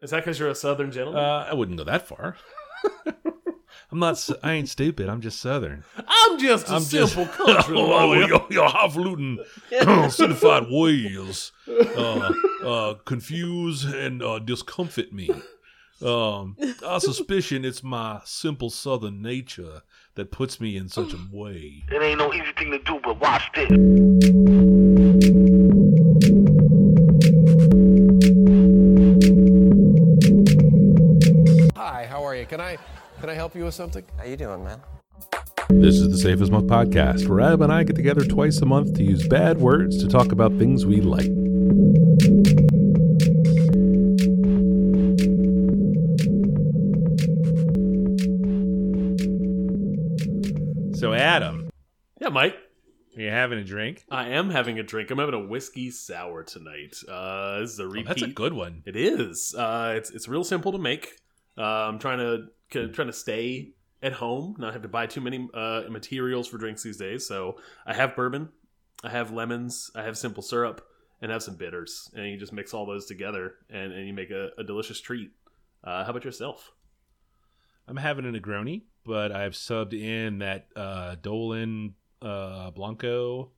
Is that because you're a Southern gentleman? Uh, I wouldn't go that far. I'm not. I ain't stupid. I'm just Southern. I'm just a I'm just- simple country oh, lawyer. your, your highfalutin, certified ways uh, uh, confuse and uh, discomfort me. Um, I suspicion it's my simple Southern nature that puts me in such a way. It ain't no easy thing to do, but watch this. Help you with something? How you doing, man? This is the Safest as Milk podcast, where Adam and I get together twice a month to use bad words to talk about things we like. So, Adam, Yeah, Mike. are you having a drink? I am having a drink. I'm having a whiskey sour tonight. Uh, this is a Oh, repeat. that's a good one. It is. Uh, it's it's real simple to make. Uh, I'm trying to k- trying to stay at home, not have to buy too many uh, materials for drinks these days. So I have bourbon, I have lemons, I have simple syrup, and I have some bitters, and you just mix all those together, and, and you make a, a delicious treat. Uh, how about yourself? I'm having a Negroni, but I've subbed in that uh, Dolin uh, Blanco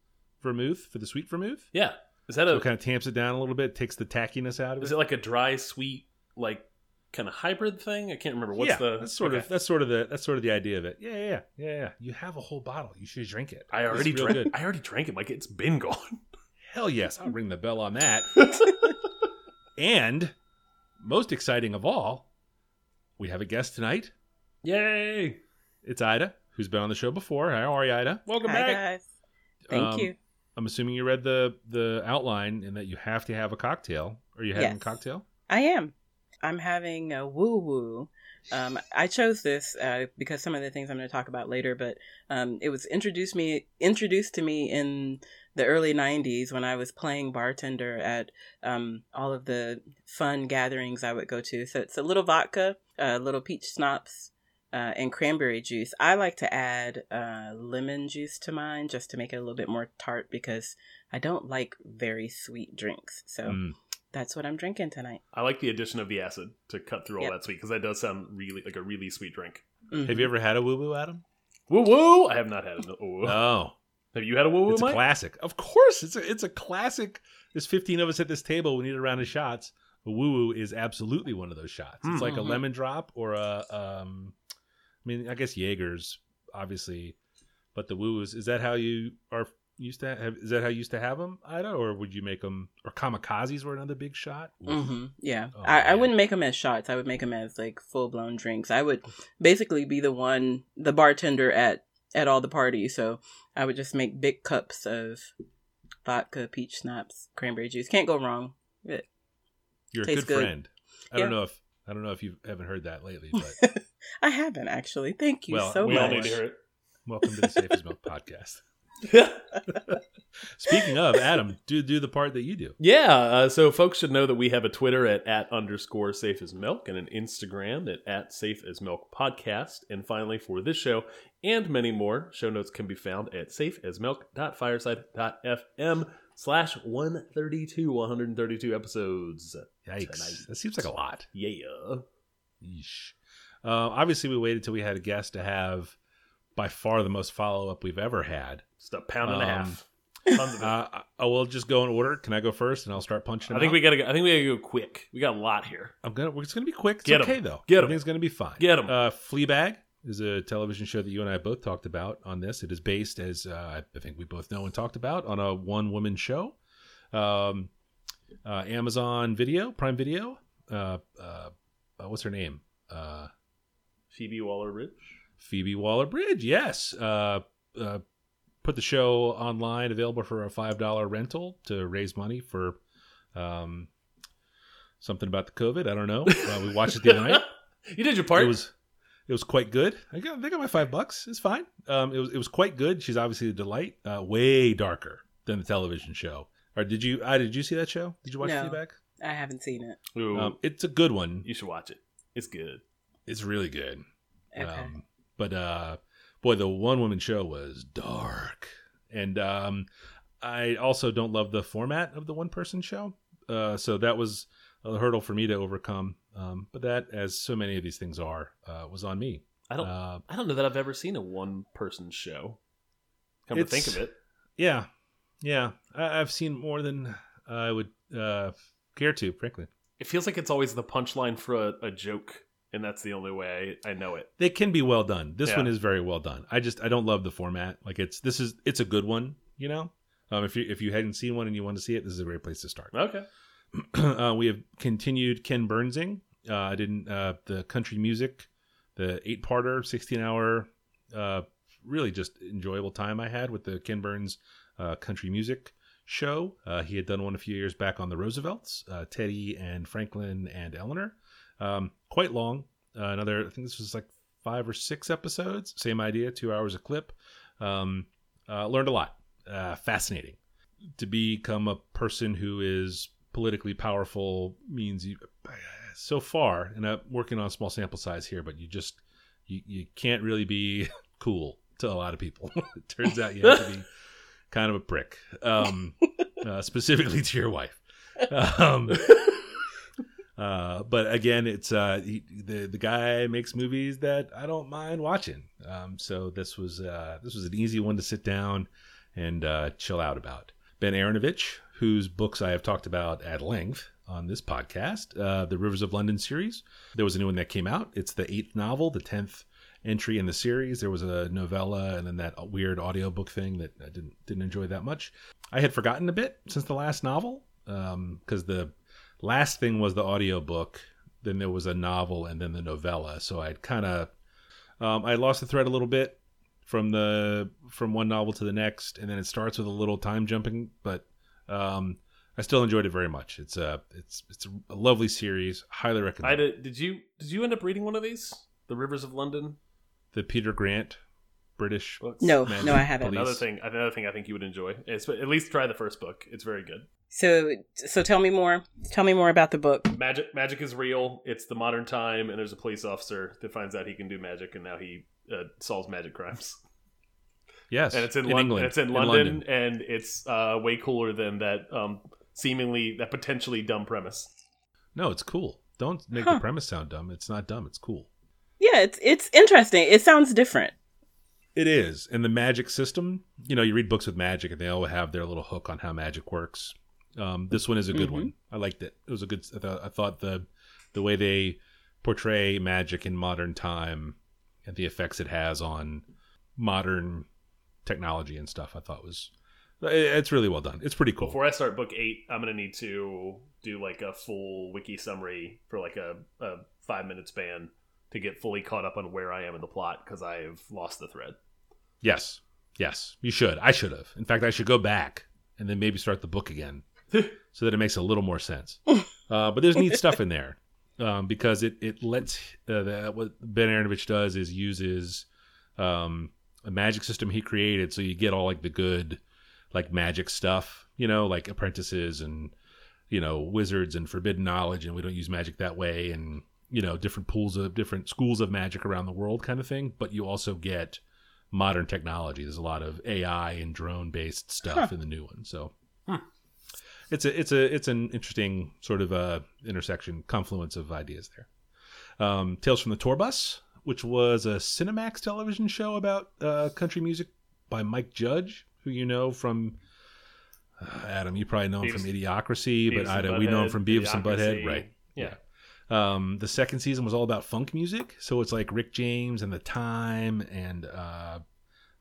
vermouth for the sweet vermouth. Yeah, is that So a it kind of tamps it down a little bit, takes the tackiness out of it. is it like a dry sweet like kind of hybrid thing? I can't remember. What's yeah, the that's sort okay. of that's sort of the that's sort of the idea of it. Yeah, yeah, yeah, yeah. yeah. You have a whole bottle. You should drink it. I already drank. good. I already drank it. Like it's been gone. Hell yes, I'll ring the bell on that. and most exciting of all, we have a guest tonight. Yay! It's Ida, who's been on the show before. How are you, Ida? Welcome Hi back. guys. Thank Um, you. I'm assuming you read the the outline and that you have to have a cocktail. Are you having a cocktail? I am. I'm having a woo woo. Um, I chose this uh, because some of the things I'm going to talk about later, but um, it was introduced me introduced to me in the early '90s when I was playing bartender at um, all of the fun gatherings I would go to. So it's a little vodka, a little peach schnapps, uh, and cranberry juice. I like to add uh, lemon juice to mine just to make it a little bit more tart because I don't like very sweet drinks. So Mm. That's what I'm drinking tonight. I like the addition of the acid to cut through all Yep. that sweet because that does sound really like a really sweet drink. Have you ever had a woo woo, Adam? Woo woo! I have not had a woo woo. Oh, have you had a woo woo, it's a Mike? classic. Of course, it's a it's a classic. There's 15 of us at this table. We need a round of shots. A woo woo is absolutely one of those shots. It's like a Mhm. lemon drop or a um. I mean, I guess Jaeger's obviously, but the woo woos is that how you are used to have? Is that how you used to have them, Ida, or would you make them? Or kamikazes were another big shot. hmm Yeah, Oh, I, I wouldn't make them as shots. I would make them as like full blown drinks. I would basically be the one, the bartender at at all the parties. So I would just make big cups of vodka, peach schnapps, cranberry juice. Can't go wrong. It- You're a good, good. friend. I don't know if I don't know if you haven't heard that lately, but I haven't actually. Thank you Well, so we all much. need to hear welcome to the Safe as Milk podcast. Speaking of Adam, do do the part that you do. yeah, uh, so folks should know that we have a Twitter at, at underscore safe as milk and an Instagram at, at safe as milk podcast. And finally, for this show and many more, show notes can be found at safeasmilk.fireside.fm slash 132, 132 episodes. Yikes! Tonight. That seems like a lot. Yeah. Uh, obviously, we waited till we had a guest to have by far the most follow up we've ever had. Just a pound and a Um, half. Tons of it. Uh, I will just go in order. Can I go first, and I'll start punching. I think out? we gotta. Go, I think we gotta go quick. We got a lot here. I'm gonna. It's gonna be quick. It's Get 'em. okay though. Get 'em. Everything's gonna be fine. Get 'em. Uh, Fleabag is a television show that you and I both talked about on this. It is based, as uh, I think we both know and talked about, on a one woman show. Um, uh, Amazon Video, Prime Video. Uh, uh, uh, what's her name? Uh, Phoebe Waller Bridge. Phoebe Waller Bridge. Yes. Uh, uh, put the show online, available for a five dollar rental to raise money for um, something about the COVID. I don't know. Uh, we watched it the other night. You did your part. It was it was quite good. I got, I got my five bucks. It's fine. Um, it was it was quite good. She's obviously a delight. Uh, way darker than the television show. Or did you? I did you see that show? Did you watch No. Fleabag? I haven't seen it. Um, it's a good one. you should watch it. It's good. It's really good. Okay. Um, but uh, boy, the one woman show was dark, and um, I also don't love the format of the one person show. Uh, so that was a hurdle for me to overcome. Um, but that, as so many of these things are, uh, was on me. I don't. Uh, I don't know that I've ever seen a one person show. Come to think of it, yeah, yeah, I, I've seen more than I would uh, care to, frankly. it feels like it's always the punchline for a, a joke, and that's the only way I, I know it. They can be well done. This Yeah. one is very well done. I just I don't love the format. Like it's this is it's a good one. You know, um, if you if you hadn't seen one and you want to see it, this is a great place to start. Okay. uh, we have continued Ken Burnsing. Uh, I didn't uh, the country music, the eight parter, sixteen hour, uh, really just enjoyable time I had with the Ken Burns uh, country music show. Uh, he had done one a few years back on the Roosevelts, uh, Teddy and Franklin and Eleanor. Um, quite long. Uh, another, I think this was like five or six episodes. Same idea, two hours a clip. Um, uh, learned a lot. Uh, fascinating. To become a person who is politically powerful means you, so far, and I'm working on a small sample size here, but you just you, you can't really be cool to a lot of people. it turns out you have to be kind of a prick, um, uh, specifically to your wife. Um, uh, but again, it's uh, he, the the guy makes movies that I don't mind watching. Um, so this was uh, this was an easy one to sit down and uh, chill out about. Ben Aaronovitch, whose books I have talked about at length on this podcast, uh, the Rivers of London series. There was a new one that came out. It's the eighth novel, the tenth entry in the series. There was a novella and then that weird audiobook thing that I didn't didn't enjoy that much. I had forgotten a bit since the last novel because the last thing was the audiobook then there was a novel and then the novella so i'd kind of um, i lost the thread a little bit from the from one novel to the next and then it starts with a little time jumping but um, i still enjoyed it very much it's a it's it's a lovely series highly I recommend did. Did you did you end up reading one of these? The Rivers of London the peter grant british books. No, Magic no, I haven't. Police. Another thing. Another thing I think you would enjoy. Is at least try the first book. It's very good. So, so tell me more. Tell me more about the book. Magic magic is real. It's the modern time, and there's a police officer that finds out he can do magic, and now he uh, solves magic crimes. yes And it's in, in Lon- england and it's in, In London, and it's uh, way cooler than that um, seemingly that potentially dumb premise. no it's cool don't make Huh. the premise sound dumb it's not dumb it's cool Yeah, it's it's interesting. It sounds different. It is. And the magic system, you know, you read books with magic and they all have their little hook on how magic works. Um, this one is a good Mhm. one. I liked it. It was a good I thought, I thought the the way they portray magic in modern time and the effects it has on modern technology and stuff, I thought was it's really well done. It's pretty cool. Before I start book eight, I'm gonna need to do like a full wiki summary for like a, a five minute span to get fully caught up on where I am in the plot because I have lost the thread. Yes. Yes. You should. I should have. In fact, I should go back and then maybe start the book again so that it makes a little more sense. uh, but there's neat stuff in there um, because it, it lets uh, the, what Ben Aaronovitch does is uses um, a magic system he created. So you get all like the good, like magic stuff, you know, like apprentices and, you know, wizards and forbidden knowledge. And we don't use magic that way. And, you know, different pools of different schools of magic around the world kind of thing. But you also get modern technology. There's a lot of AI and drone based stuff in the new one. So it's a it's a it's an interesting sort of uh, intersection confluence of ideas there. Um, Tales from the Tour Bus, which was a Cinemax television show about uh, country music by Mike Judge, who you know from. Uh, Adam, you probably know him from Beavis- Idiocracy, but Beavis I don't, we know him from Beavis and Butthead, right? Yeah. Um, the second season was all about funk music, so it's like Rick James and the Time, and uh,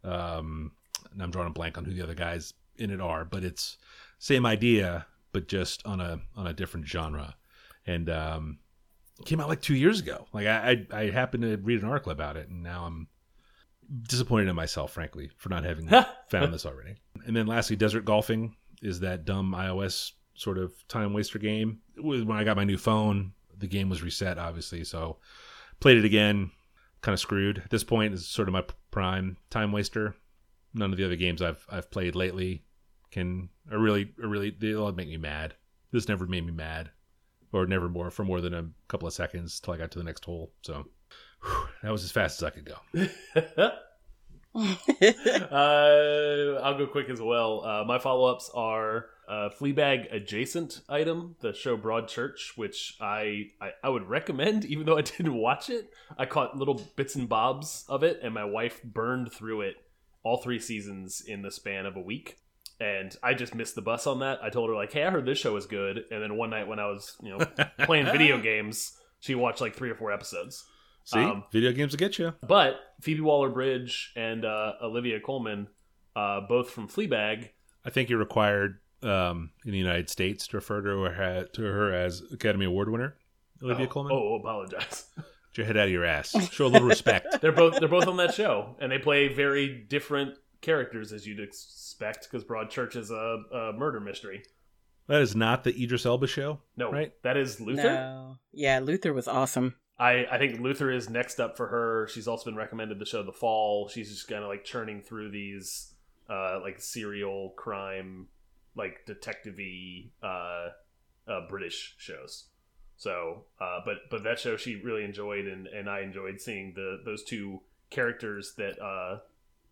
um, and I'm drawing a blank on who the other guys in it are, but it's same idea, but just on a on a different genre, and um, it came out like two years ago. Like I, I I happened to read an article about it, and now I'm disappointed in myself, frankly, for not having found this already. And then lastly, Desert Golfing is that dumb iOS sort of time waster game. When I got my new phone, the game was reset, obviously, so played it again. Kind of screwed at this point. Is sort of my prime time waster. None of the other games I've I've played lately can really really they all make me mad. This never made me mad, or never more for more than a couple of seconds till I got to the next hole. So whew, that was as fast as I could go. uh, I'll go quick as well. Uh, my follow ups are a Fleabag adjacent item, the show Broadchurch, which I, I I would recommend, even though I didn't watch it. I caught little bits and bobs of it, and my wife burned through it all three seasons in the span of a week. And I just missed the bus on that. I told her like, "Hey, I heard this show was good," and then one night when I was you know playing video games, she watched like three or four episodes. See, Um, video games will get you. But Phoebe Waller Bridge and uh, Olivia Colman, uh, both from Fleabag, I think you're required um, in the United States to refer to her, to her as Academy Award winner, Olivia oh, Colman. Oh, apologize. Get your head out of your ass. Show a little respect. they're both they're both on that show, and they play very different characters as you'd expect because Broadchurch is a, a murder mystery. That is not the Idris Elba show. No, Right. that is Luther. No. Yeah, Luther was awesome. I, I think Luther is next up for her. She's also been recommended the show The Fall. She's just kind of like churning through these uh, like serial crime, like detective-y uh, uh, British shows. So, uh, but but that show she really enjoyed, and, and I enjoyed seeing the those two characters that uh,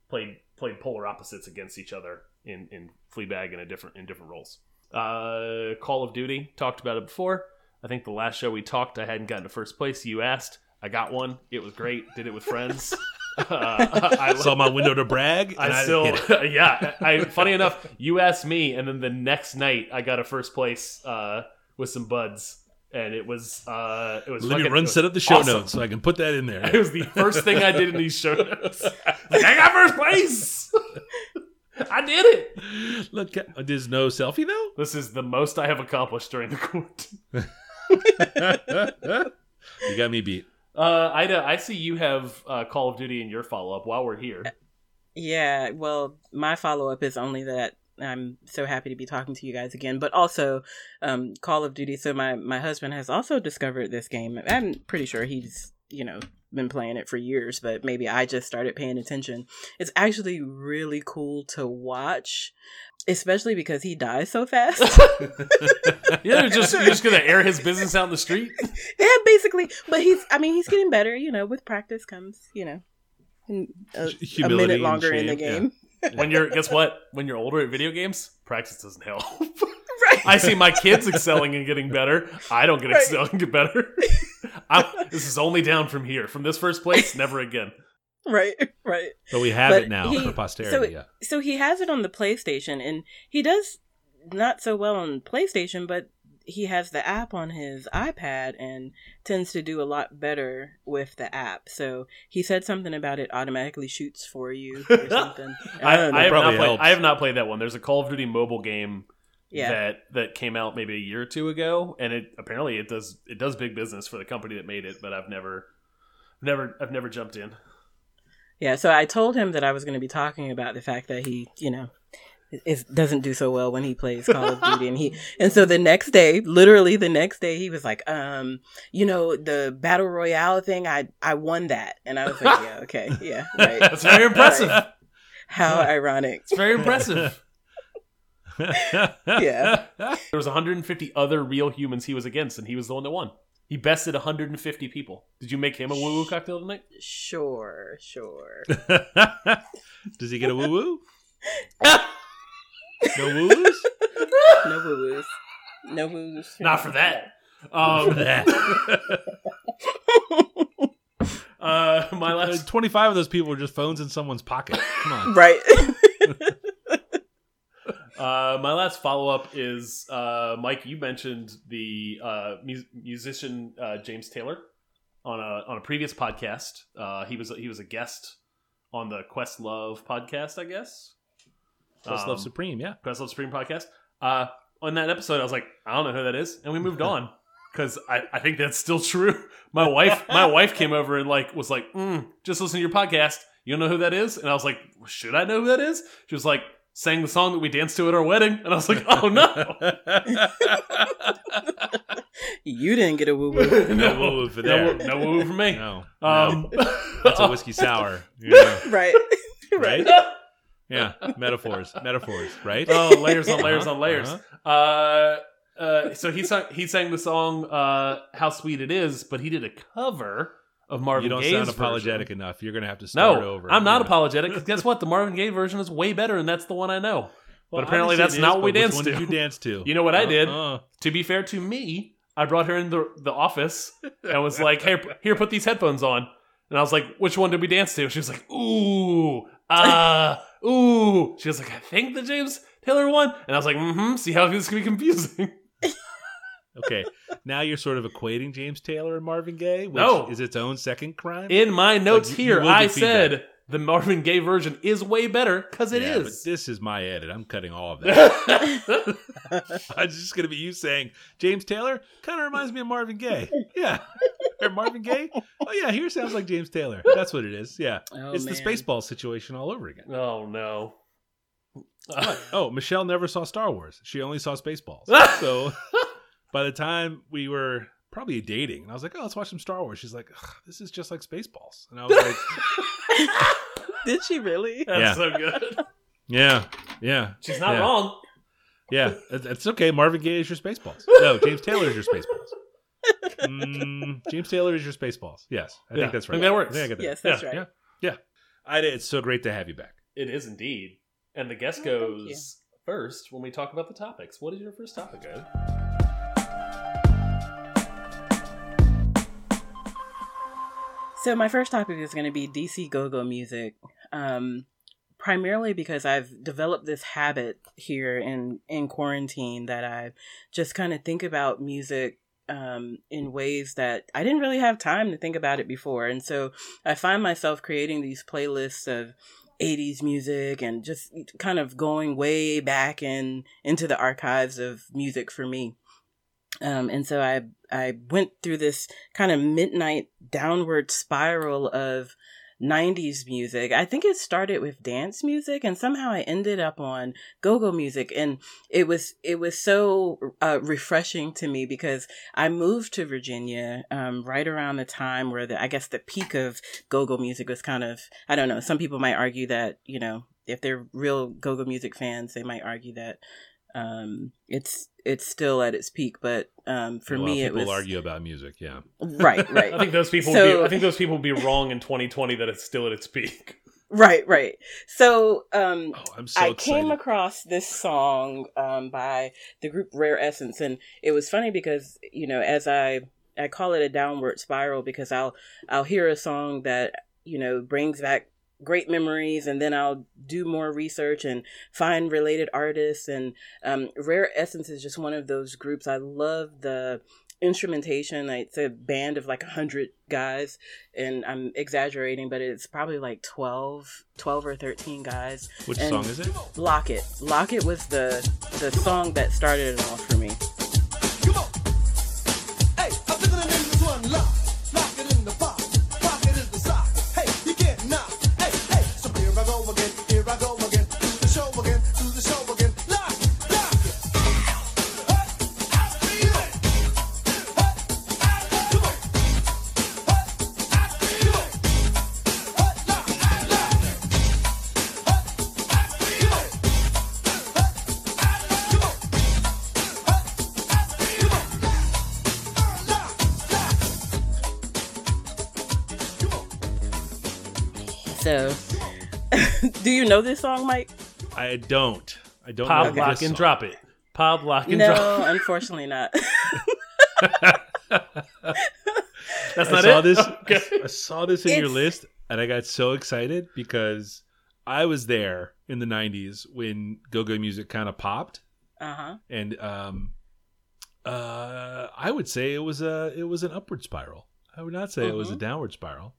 played played polar opposites against each other in in Fleabag in a different in different roles. Uh, Call of Duty talked about it before. I think the last show we talked, I hadn't gotten to first place. You asked, I got one. It was great. Did it with friends. uh, I, Saw my window to brag. and I still, hit it. yeah. I funny enough, you asked me, and then the next night I got a first place uh, with some buds, and it was uh, it was. Let me run set up the show awesome. notes so I can put that in there. It was the first thing I did in these show notes. like I got first place. I did it. Look, there's no selfie though. This is the most I have accomplished during the court you got me beat. Uh, Ida, I see you have uh, Call of Duty in your follow up while we're here. Yeah, well, my follow up is only that I'm so happy to be talking to you guys again, but also um, Call of Duty. So my my husband has also discovered this game. I'm pretty sure he's you know been playing it for years, but maybe I just started paying attention. It's actually really cool to watch, especially because he dies so fast. Yeah, you're just you're just gonna air his business out in the street. yeah, basically. But he's I mean he's getting better. You know, with practice comes you know a, a minute longer in the shame, game. When you're guess what? When you're older at video games, practice doesn't help. right. I see my kids excelling and getting better. I don't get Right. excel and get better. I'm, this is only down from here. From this first place, never again. right. Right. But we have But it now he- for posterity. so- yeah. so he has it on the PlayStation and he does not so well on PlayStation, but he has the app on his iPad and tends to do a lot better with the app. So he said something about it automatically shoots for you or something. I, don't. I have not played. I have not played that one. There's a Call of Duty mobile game yeah. that that came out maybe a year or two ago, and it apparently it does it does big business for the company that made it. But I've never, never, I've never jumped in. Yeah, so I told him that I was going to be talking about the fact that he, you know, is, doesn't do so well when he plays Call of Duty, and he, and so the next day, literally the next day, he was like, um, you know, the battle royale thing, I, I won that, and I was like, yeah, okay, yeah, right. That's very impressive. Right. How ironic. It's very impressive. Yeah. There was 150 other real humans he was against, and he was the one that won. He bested 150 people. Did you make him a woo woo cocktail tonight? Sure, sure. Does he get a woo woo? No woo woos? No woo woos. No woo woos. Not for that. Um, that. uh, my last Twenty five of those people were just phones in someone's pocket. Come on. Right. Uh, my last follow up is uh, Mike. You mentioned the uh, mu- musician uh, James Taylor on a on a previous podcast. Uh, he was he was a guest on the Questlove podcast, I guess. Let's Um, love supreme. Yeah. Questlove Supreme podcast. Uh, on that episode, I was like, I don't know who that is, and we moved on because I, I think that's still true. My wife my wife came over and like was like, mm, just listen to your podcast. You don't know who that is, and I was like, should I know who that is? She was like, sang the song that we danced to at our wedding, and I was like, oh no. you didn't get a woo woo. No woo for no, there. woo- woo for me. No. Um, That's a whiskey sour. Yeah. right. Right? Right. Yeah. Metaphors. Metaphors. Right? oh, layers on layers Uh-huh, on layers. uh-huh. Uh, uh, so he sang he sang the song uh, "How Sweet It Is," but he did a cover of Marvin You don't Gaye's sound version. apologetic enough. You're gonna have to start No, over. I'm not Yeah. apologetic. 'cause guess what? The Marvin Gaye version is way better, and that's the one I know. Well, but apparently that's it not what we danced to. Did you dance to? You know what I did? Uh-uh. To be fair to me, I brought her in the the office and was like, "Hey, here, put these headphones on." And I was like, "Which one did we dance to?" She was like, "Ooh, uh, ooh." She was like, "I think the James Taylor one." And I was like, "Mm-hmm." See how this can be confusing? Okay, now you're sort of equating James Taylor and Marvin Gaye, which No. is its own second crime. In my notes Like, you- here, will I said the Marvin Gaye version is way better because it yeah, is. But this is my edit. I'm cutting all of that. I'm just going to be you saying James Taylor kind of reminds me of Marvin Gaye. Yeah, or Marvin Gaye. Oh yeah, here sounds like James Taylor. That's what it is. Yeah, Oh, it's the man. Spaceball situation all over again. oh no. Oh, Michelle never saw Star Wars. She only saw Spaceballs. so by the time we were probably dating, and I was like, "Oh, let's watch some Star Wars." She's like, "This is just like Spaceballs," and I was like, Did she really? That's Yeah. so good. "Yeah, yeah." She's not Yeah. wrong. Yeah, it's okay. Marvin Gaye is your Spaceballs. No, James Taylor is your Spaceballs. Mm, James Taylor is your Spaceballs. Yes, I Yeah, think that's I right. think that works. I think I get that. Yes, that's Yeah, right. Yeah, yeah. I, it's so great to have you back. It is indeed. And the guest Oh, goes first when we talk about the topics. What is your first topic, guys? So my first topic is going to be DC go-go music, um, primarily because I've developed this habit here in in quarantine that I just kind of think about music um, in ways that I didn't really have time to think about it before, and so I find myself creating these playlists of 80s music and just kind of going way back in into the archives of music for me. Um, and so I I went through this kind of midnight downward spiral of 90s music. I think it started with dance music and somehow I ended up on go-go music and it was it was so uh, refreshing to me because I moved to Virginia um, right around the time where the I guess the peak of go-go music was kind of I don't know, some people might argue that, you know, if they're real go-go music fans, they might argue that um it's it's still at its peak but um for A lot me of it people was argue about music. Yeah, right right I think those people. would So- be, I think those people would be wrong in 2020 that it's still at its peak. right right so um oh, I'm so I excited. came across this song um, by the group Rare Essence, and it was funny because you know, as I I call it a downward spiral because I'll I'll hear a song that you know brings back great memories, and then I'll do more research and find related artists. And um, Rare Essence is just one of those groups. I love the instrumentation. It's a band of like a hundred guys, and I'm exaggerating, but it's probably like 12, 12 or thirteen guys. Which and- song is it? Lock It. Lock It was the the song that started it all for me. Come on. Hey, I'm thinking the name of this one lock. Lock do you know this song, Mike? I don't. I don't Pop, know this lock, and song. drop it. Pop, lock, and drop. no, drop. unfortunately not. That's I not saw it. this. Okay. I saw this in your list, and I got so excited because I was there in the '90s when go-go music kind of popped, Uh huh. and um, uh, I would say it was a it was an upward spiral. I would not say it was a Mhm. downward spiral,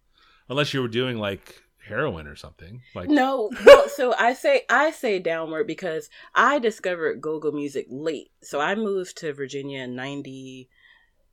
unless you were doing like heroin or something. Like No, well, so I say I say downward because I discovered go-go music late. So I moved to Virginia in 90,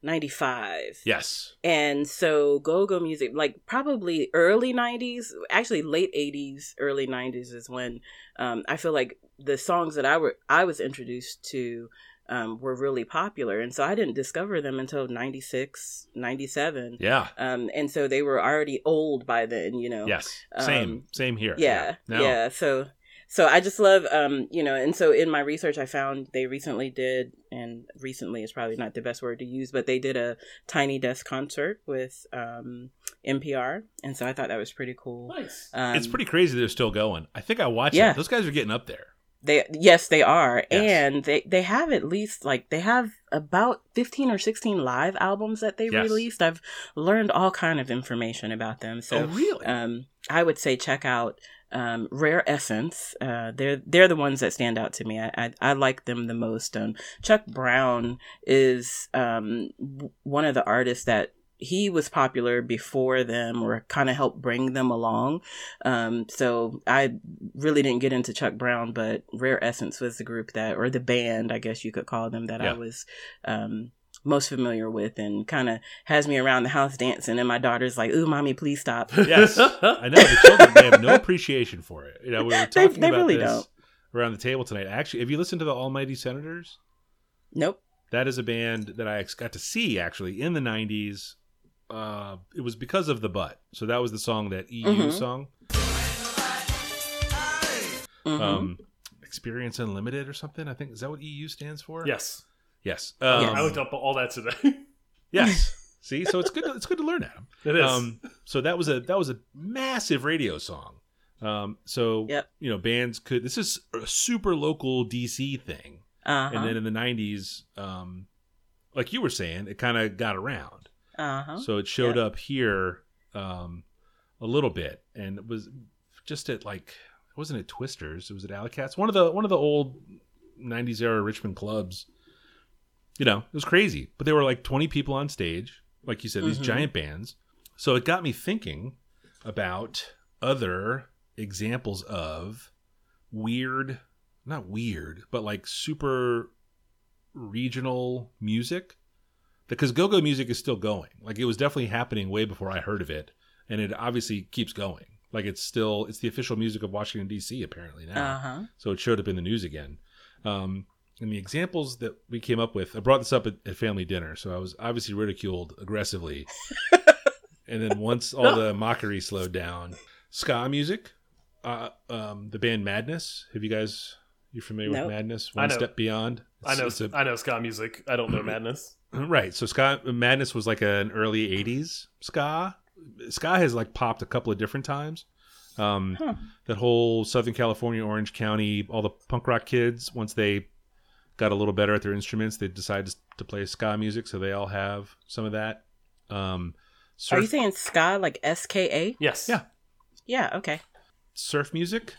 95. yes, And so go-go music, like probably early 90s, actually late 80s, early 90s is when um, I feel like the songs that I were I was introduced to um, were really popular. And so I didn't discover them until 96, 97. yeah, Um, and so they were already old by then, you know. yes, same, Um, same here. Yeah, No. yeah. So, so I just love, um, you know, and so in my research, I found they recently did, and recently is probably not the best word to use, but they did a Tiny Desk concert with um, NPR, and so I thought that was pretty cool. Nice. Um, it's pretty crazy they're still going. I think I watched Yeah. it. Those guys are getting up there. They yes, they are, Yes. and they they have at least like they have about fifteen or sixteen live albums that they Yes. released. I've learned all kind of information about them. So oh, really? um, I would say check out um, Rare Essence. Uh, they're they're the ones that stand out to me. I I, I like them the most. Um, Chuck Brown is um, w- one of the artists that he was popular before them or kind of helped bring them along. Um, so I really didn't get into Chuck Brown, but Rare Essence was the group that, or the band, I guess you could call them, that Yeah. I was um, most familiar with and kind of has me around the house dancing. And my daughter's like, ooh, mommy, please stop. yes, I know the children they have no appreciation for it. You know, we were talking they about really this don't. around the table tonight. Actually, have you listened to the Almighty Senators? Nope. That is a band that I got to see actually in the '90s. Uh, it was because of the butt. So that was the song that EU Mhm. song, Mhm. um, Experience Unlimited or something. I think is that what EU stands for? Yes. Yes. Yeah, Um, I looked up all that today. Yes. See, so it's good. To, it's good to learn, Adam. it is. Um, so that was a that was a massive radio song. Um, so Yep. you know, bands could. This is a super local DC thing, uh-huh. and then in the '90s, um, like you were saying, it kind of got around. Uh-huh. So it showed Yep. up here um, a little bit, and it was just at like it wasn't at Twisters. It was at Alleycats, one of the one of the old '90s era Richmond clubs. You know, it was crazy, but there were like 20 people on stage, like you said, these Mhm. giant bands. So it got me thinking about other examples of weird, not weird, but like super regional music because go-go music is still going. Like it was definitely happening way before I heard of it, and it obviously keeps going. Like it's still it's the official music of Washington D.C. apparently now. Uh-huh. So it showed up in the news again. Um, and the examples that we came up with, I brought this up at, at family dinner, so I was obviously ridiculed aggressively. and then once all the mockery slowed down, ska music, uh, um, the band Madness. Have you guys? You familiar Nope. with Madness? I One know. step beyond. I know. It's a- I know ska music. I don't know madness. Right. So ska madness was like an early '80s ska. Ska has like popped a couple of different times. Um, Huh. That whole Southern California, Orange County, all the punk rock kids once they got a little better at their instruments, they decided to play ska music. So they all have some of that. Um, Are you saying ska like S K A? Yes. Yeah. Yeah. Okay. surf music,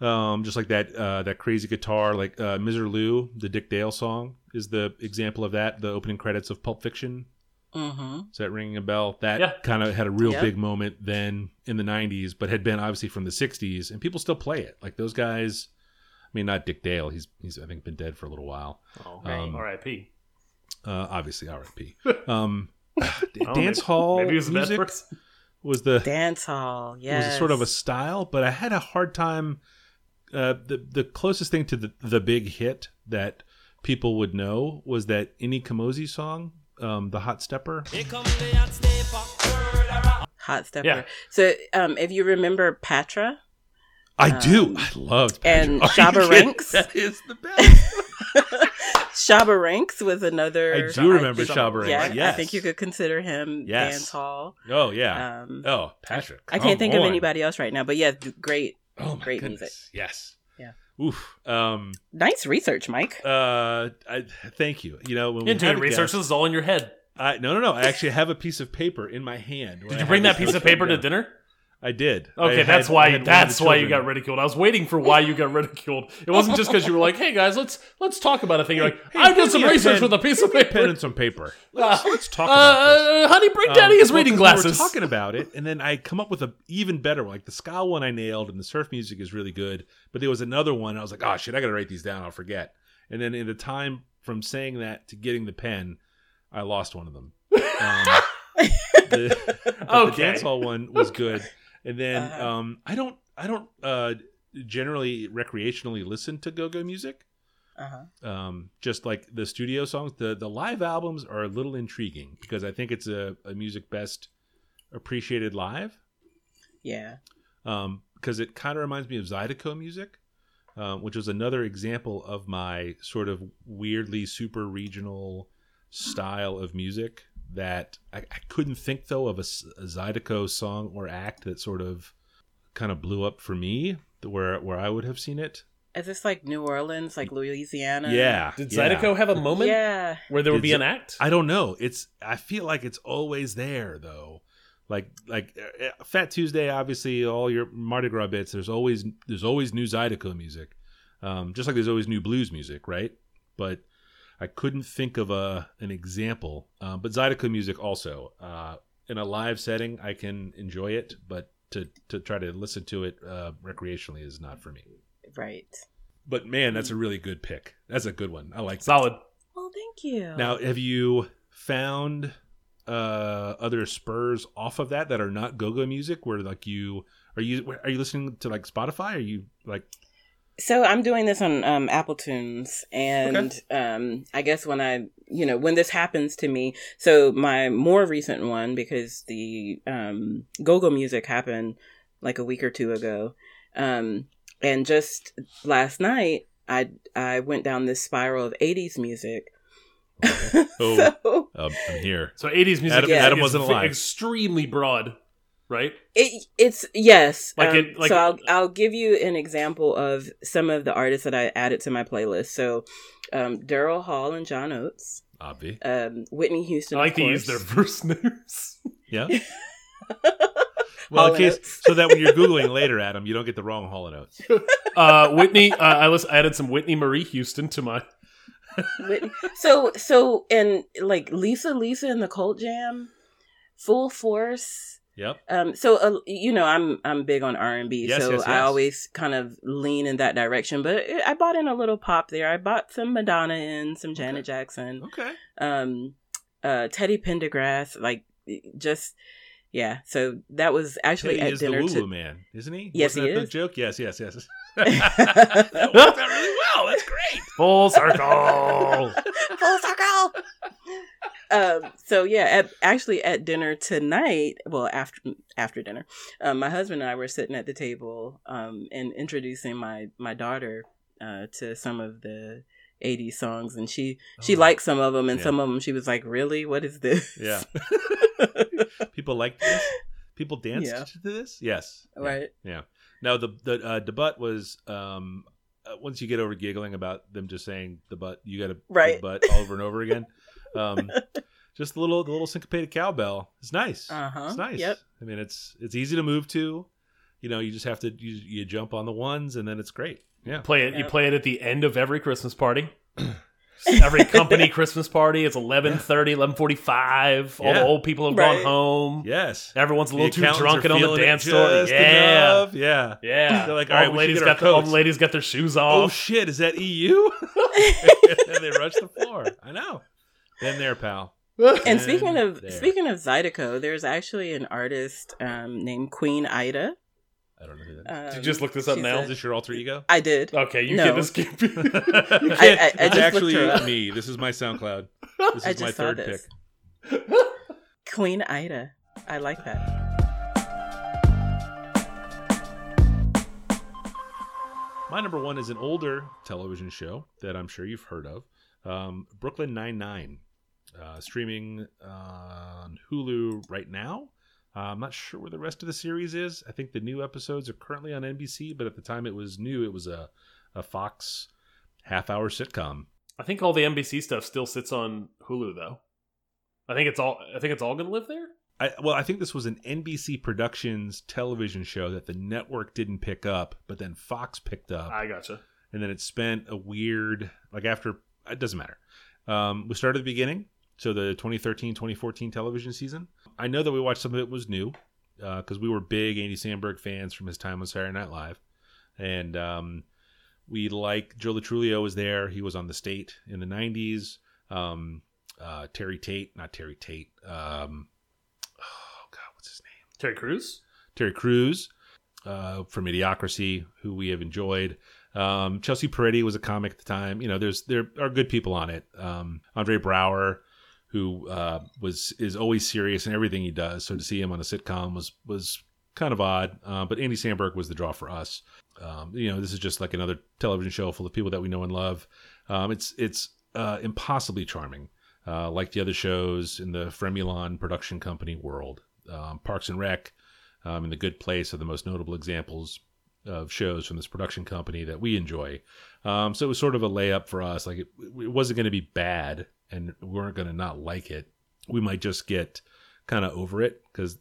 um, just like that uh, that crazy guitar, like uh, Misirlou, the Dick Dale song, is the example of that. The opening credits of Pulp Fiction. Mm-hmm. Is that ringing a bell? That Yeah. kind of had a real Yep. big moment then in the 90s, but had been obviously from the 60s, and people still play it. Like those guys, I mean, not Dick Dale. He's, he's I think, been dead for a little while. Oh, Um, R.I.P. Uh, obviously, R.I.P. Um, dance maybe- hall Maybe he was music was the Dance hall. Yes. was a sort of a style, but I had a hard time. Uh, the the closest thing to the the big hit that people would know was that Ini Kamoze song, um, the Hot Stepper. hot stepper. Yeah. So, um, if you remember Patra I do. Um, I loved and Patrick. Are you Shabba? Ranks? That is the best. Shabba Ranks was another. I do remember think- Shabba Ranks. Yeah, yes. I think you could consider him Yes. dance hall. Oh yeah. Um, oh, Patrick. I come can't think of anybody else right now, but yeah, great, Oh my great goodness. music. Yes. Yeah. Oof. Um. nice research, Mike. Uh. I thank you. You know when we You're doing research. guest- This is all in your head. I no no no. I actually have a piece of paper in my hand. Did you bring that piece of notes paper to dinner? I did. Okay, had- that's I why. had one of the That's why you got ridiculed. I was waiting for why you got ridiculed. It wasn't just because you were like, "Hey guys, let's let's talk about a thing." You're like, Hey, "I give did some research pen. with a piece of Give me a pen paper." and some paper. Let's, Uh, let's talk about this. Uh, honey, bring Daddy Um, his well, reading 'cause glasses. We were talking about it, and then I come up with a even better one. Like the ska one, I nailed, and the surf music is really good. But there was another one. I was like, oh shit, I gotta write these down. I'll forget. And then in the time from saying that to getting the pen, I lost one of them. Um, the, but the dance hall one was good. And then Uh-huh. um, I don't, I don't uh, generally recreationally listen to go-go music Uh-huh. um, just like the studio songs. The the live albums are a little intriguing because I think it's a, a music best appreciated live. Yeah. Um, because it kind of reminds me of Zydeco music, um, which was another example of my sort of weirdly super regional style of music that I, I couldn't think though of a Zydeco song or act that sort of kind of blew up for me where where I would have seen it. Is this like New Orleans, like Louisiana? Yeah. Did yeah. Zydeco have a moment Yeah. where there would Did be Z- an act? I don't know. It's I feel like it's always there though. Like like uh, uh, Fat Tuesday, obviously, all your Mardi Gras bits. There's always there's always new Zydeco music, um, just like there's always new blues music, right? But I couldn't think of a an example. Uh, but Zydeco music also uh, in a live setting, I can enjoy it, but to to try to listen to it uh, recreationally is not for me. Right. But man, that's a really good pick. That's a good one. I like that. Solid. Well, thank you. Now, have you found uh other spurs off of that that are not go-go music where like you are you are you listening to like Spotify are you like So I'm doing this on um, Apple Tunes, and um, I guess when I, you know, when this happens to me, so my more recent one because the um, go-go music happened like a week or two ago, um, and just last night I I went down this spiral of '80s music. Oh. so um, I'm here. So 80s music Adam- is- Adam is wasn't v- alive. extremely broad, right? It, it's yes. Like um, it- like- so I'll I'll give you an example of some of the artists that I added to my playlist. So, um, Daryl Hall and John Oates, Obvi. um, Whitney Houston. I like of to use their first names. Yeah. Hall well, in case Oates. so that when you're googling later, Adam, you don't get the wrong Hall and Oates. Uh, Whitney, uh, I, list, I added some Whitney Marie Houston to my. Whitney. So so and like Lisa Lisa and the Cult Jam, Full Force. Yep. Um, so uh, you know, I'm I'm big on R and B, Yes, so yes, I always kind of lean in that direction. But I bought in a little pop there. I bought some Madonna in, some Janet Jackson. Okay. um uh Teddy Pendergrass, like just yeah. So that was actually Teddy at is the dinner woo to woo man, isn't he? Yes, Wasn't he that is. the joke? Yes, yes, yes. that worked out really well. That's great. Full circle. full circle. Um so yeah, at actually at dinner tonight, well after after dinner, um, my husband and I were sitting at the table um and introducing my my daughter uh to some of the 80s songs and she she Oh. liked some of them and Yeah. some of them she was like really what is this Yeah. People like this. People danced Yeah. to this. Yes. Right Yeah. Now the the uh, debut was um uh, once you get over giggling about them just saying the butt, you got to Right. the butt over and over again. Um, just the little the little syncopated cowbell. It's nice. Uh-huh. It's nice. Yep. I mean, it's it's easy to move to. You know, you just have to you, you jump on the ones and then it's great. Yeah. play it. You play it at the end of every Christmas party. every company Christmas party. It's 11.30, 11.45. All the old people have Right. gone home. Yes. Everyone's a little too drunk are and on the dance floor. just Yeah. enough. Yeah. Yeah. They're like, all all right, the ladies got the, all the ladies got their shoes off. Oh shit! Is that EU? and they rush the floor. I know. Been there, pal. And speaking of there. speaking of Zydeco, there's actually an artist um, named Queen Ida. I don't know who that is. Um, Did you just look this up now? a- Is this your alter ego? I did. Okay, you No. can't this. You I- can't- I- I it's just actually looked her up. me. This is my SoundCloud. This I is my just saw third this. pick. Queen Ida. I like that. My number one is an older television show that I'm sure you've heard of, um, Brooklyn Nine Nine, uh, streaming uh, on Hulu right now. Uh, I'm not sure where the rest of the series is. I think the new episodes are currently on NBC, but at the time it was new, it was a, a Fox half-hour sitcom. I think all the NBC stuff still sits on Hulu though. I think it's all. I think it's all going to live there. I, well, I think this was an NBC Productions television show that the network didn't pick up, but then Fox picked up. I gotcha. and then it spent a weird like after it doesn't matter um, we started at the beginning so the 2013-2014 television season i know that we watched some of it was new because we were big andy samberg fans from his time on saturday night live and um, we like joe lo truglio was there he was on the state in the 90s um, uh, terry tate not terry tate um, oh god what's his name Terry Crews. Terry Crews uh, from Idiocracy, who we have enjoyed. Um, Chelsea Peretti was a comic at the time. You know, there's there are good people on it. Um, Andre Braugher, who uh, was is always serious in everything he does. So to see him on a sitcom was was kind of odd. Uh, but Andy Samberg was the draw for us. Um, you know, this is just like another television show full of people that we know and love. Um, it's it's uh, impossibly charming, uh, like the other shows in the Fremulon production company world. Um, Parks and Rec um, and The Good Place are the most notable examples. of shows from this production company that we enjoy. Um, so it was sort of a layup for us. Like it, it wasn't going to be bad, and we weren't going to not like it. We might just get kind of over it because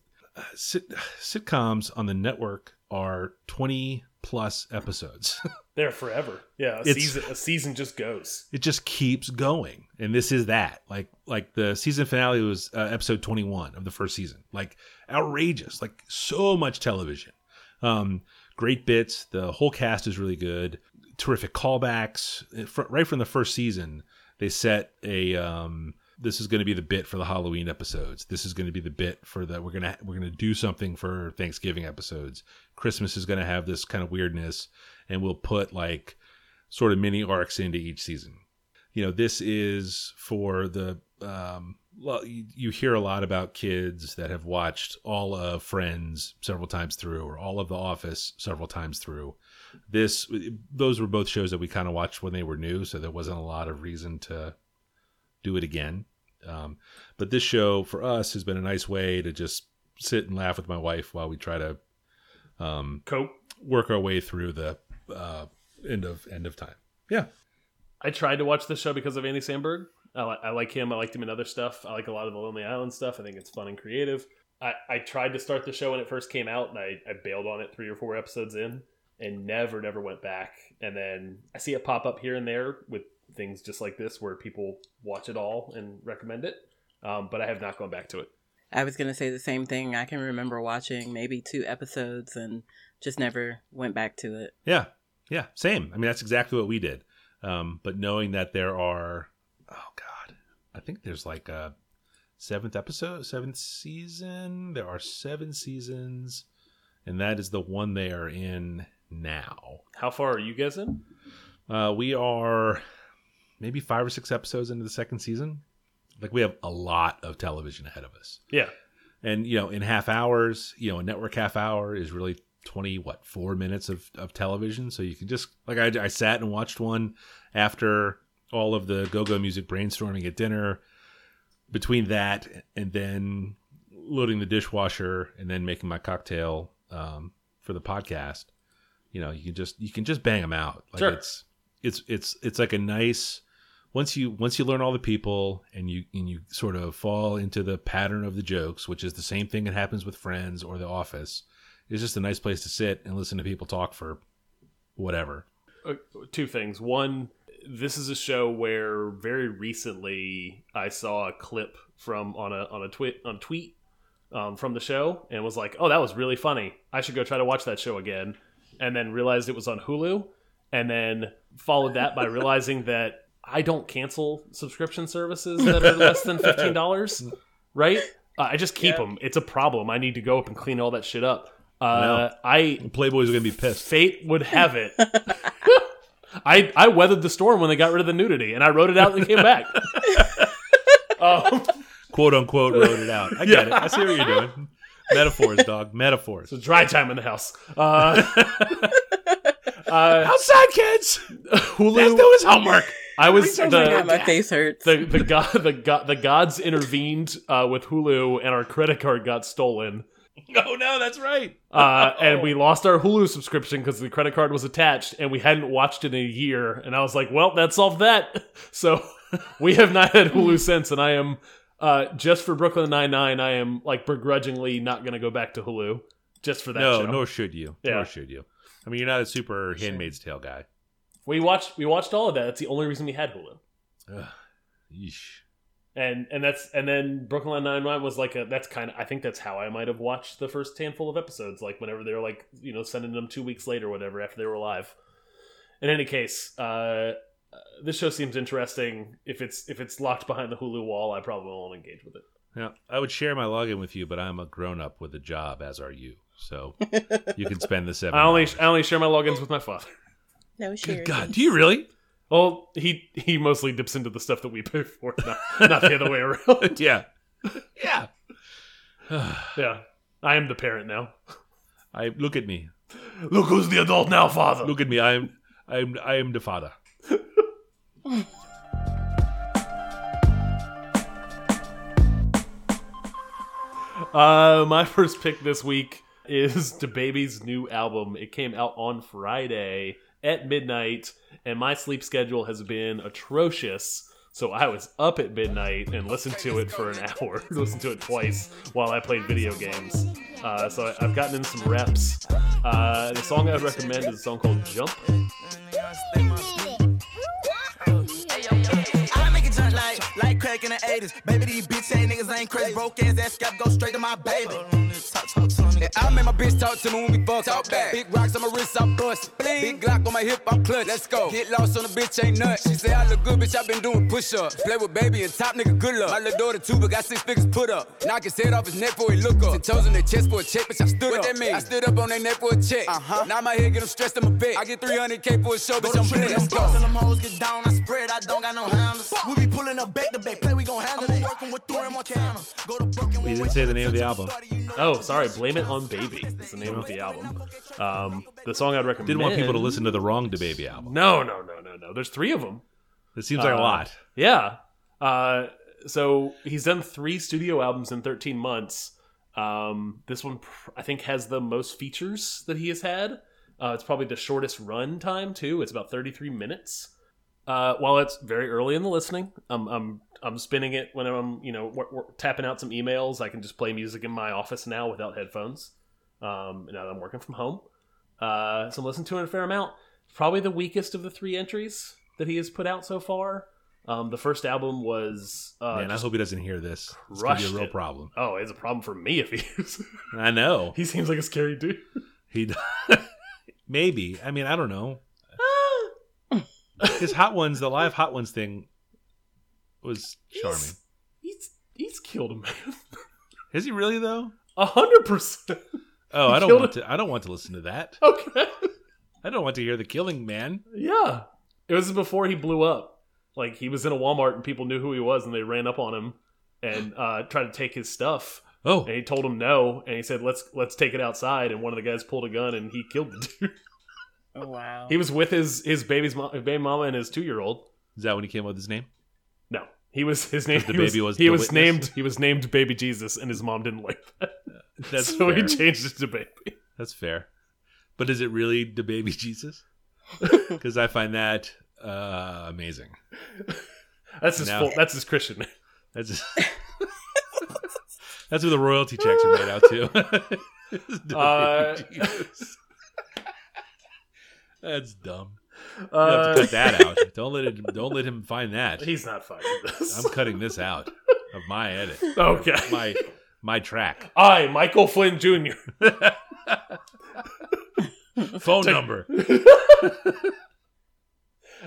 sit, sitcoms on the network are twenty plus episodes. They're forever. Yeah, a It's- season a season just goes. it just keeps going and this is that like like the season finale was uh, episode 21 of the first season like outrageous like so much television um great bits the whole cast is really good terrific callbacks right from the first season they set a um this is going to be the bit for the Halloween episodes. This is going to be the bit for the we're gonna we're gonna do something for Thanksgiving episodes. Christmas is going to have this kind of weirdness, and we'll put like sort of mini arcs into each season. You know, this is for the um, you hear a lot about kids that have watched all of Friends several times through, or all of The Office several times through. This, those were both shows that we kind of watched when they were new, so there wasn't a lot of reason to do it again. Um, but this show for us has been a nice way to just sit and laugh with my wife while we try to um, Cope. work our way through the uh, end of end of time. Yeah, I tried to watch this show because of Andy Samberg. I, li- I like him. I liked him in other stuff. I like a lot of the Lonely Island stuff. I think it's fun and creative. I, I tried to start the show when it first came out, and I, I bailed on it three or four episodes in, and never, never went back. And then I see it pop up here and there with things just like this, where people watch it all and recommend it. Um, but I have not gone back to it. I was going to say the same thing. I can remember watching maybe two episodes and just never went back to it. yeah, yeah. Same. I mean, that's exactly what we did. Um, but knowing that there are, oh god, I think there's like a seventh episode, seventh season. There are seven seasons, and that is the one they are in now. How far are you guys in? Uh, we are maybe five or six episodes into the second season. Like we have a lot of television ahead of us. Yeah. And you know, in half hours, you know, a network half hour is really twenty what four minutes of of television. So you can just like I, I sat and watched one after all of the go go music brainstorming at dinner. Between that and then loading the dishwasher and then making my cocktail um, for the podcast, you know, you can just you can just bang them out. Like Sure. it's it's it's it's like a nice once you once you learn all the people and you and you sort of fall into the pattern of the jokes, which is the same thing that happens with Friends or The Office, it's just a nice place to sit and listen to people talk for whatever. uh, two things. One, this is a show where very recently I saw a clip from on a on a tweet on tweet um, from the show and was like, "Oh, that was really funny. I should go try to watch that show again." And then realized it was on Hulu, and then followed that by realizing that I don't cancel subscription services that are less than fifteen dollars. Right? Uh, I just keep them. It's a problem. I need to go up and clean all that shit up. Uh, I Playboy's are gonna be pissed. fate would have it. I I weathered the storm when they got rid of the nudity, and I wrote it out and came back. um, Quote unquote wrote it out. I get it. I see what you're doing. Metaphors, dog. Metaphors. it's dry time in the house. Uh, uh, Outside kids. Hulu. Let's do his homework. I was God, the my face hurts. the the god the god the gods intervened uh, with Hulu, and our credit card got stolen. Oh no, that's right. Uh, and we lost our Hulu subscription because the credit card was attached, and we hadn't watched it in a year. And I was like, "Well, that solved that." So we have not had Hulu since, and I am uh, just for Brooklyn Nine Nine. I am like begrudgingly not going to go back to Hulu just for that No, show. nor should you. Yeah. Nor should you. I mean, you're not a super Handmaid's Tale guy. We watched we watched all of that. That's the only reason we had Hulu. Ugh. Yeesh. And and that's and then Brooklyn Nine Nine was like a that's kind of I think that's how I might have watched the first handful of episodes like whenever they were like you know sending them two weeks later or whatever after they were live. In any case, uh, uh, this show seems interesting. If it's if it's locked behind the Hulu wall, I probably won't engage with it. Now, I would share my login with you, but I'm a grown up with a job, as are you. So you can spend the seven. I only dollars. I only share my logins with my father. no share. Good God, do you really? Well, he he mostly dips into the stuff that we pay for, not, not the other way around. yeah. Yeah. yeah, I am the parent now. I look at me. Look who's the adult now, father. Look at me. I am. I am. I am the father. Uh, my first pick this week is DaBaby's new album. It came out on Friday at midnight, and my sleep schedule has been atrocious. So I was up at midnight and listened to it for an hour. listened to it twice while I played video games. Uh, so I- I've gotten in some reps. Uh, the song I would recommend is a song called "Jump." Like in the 80s. Baby, these bitch ass niggas ain't crazy. Broke ass ass scap go straight to my baby. Yeah, I make my bitch talk to me when we fuck. Talk back. Big rocks on my wrist, I'm bust. Big Glock on my hip, I'm clutch. Let's go. Get lost on the bitch, ain't nuts. She say I look good, bitch, I been doing push ups. Play with baby and top nigga, good luck. My little daughter too, but got six figures put up. Knock his head off his neck before he look up. Ten toes in their chest for a check, bitch, I stood what up. What that mean? I stood up on their neck for a check. Uh-huh. Now my head get them stressed, I'm a vet. I get 300k for a show, bitch, I'm blessed. Let's go. Them hoes get down, I spread, I don't got no handles. We be pulling up back to back, play, we gon' handle it. working with Thor and Montana. Go to Brooklyn, We didn't say the name of the album. Oh, sorry, "Blame It on Baby" is the name of the album. Um, the song I'd recommend. Didn't want people to listen to the wrong to Baby album. No, no, no, no, no. There's three of them. It seems like a Uh, lot. Yeah. Uh, so he's done three studio albums in 13 months. Um, this one, I think, has the most features that he has had. Uh, it's probably the shortest run time too. It's about 33 minutes. Uh, while it's very early in the listening, I'm I'm I'm spinning it when I'm you know w- w- tapping out some emails. I can just play music in my office now without headphones. Um, now that I'm working from home, uh, so I'm listening to it a fair amount. Probably the weakest of the three entries that he has put out so far. Um, the first album was uh, Man, I hope he doesn't hear this. It's gonna be a real it. problem. oh, it's a problem for me if he is. I know. he seems like a scary dude. He maybe. I mean, I don't know. His Hot Ones, the live Hot Ones thing was charming. He's he's, he's killed a man. Is he really though? A hundred percent. Oh, I don't want to. I don't want to listen to that. Okay. I don't want to hear the killing man. Yeah. It was before he blew up. Like he was in a Walmart and people knew who he was and they ran up on him and uh, tried to take his stuff. Oh, And he told him no, and he said, "Let's let's take it outside." And one of the guys pulled a gun and he killed the dude. Oh, wow. he was with his his baby's mo- baby mama and his two year old. is that when he came up with his name? No, he was his name. The he was, baby was he the was witness? named he was named Baby Jesus, and his mom didn't like that, That's so he fair. changed it to Baby. That's fair. But is it really the baby Jesus? Because I find that uh, amazing. That's his No. full, that's his Christian name. That's that's where the royalty checks are made out to. Uh, baby Jesus. That's dumb. You have Uh, to cut that out. Don't let it. Don't let him find that. he's not finding this. I'm cutting this out of my edit. okay. My my track. I, Michael Flynn Jr. Phone number.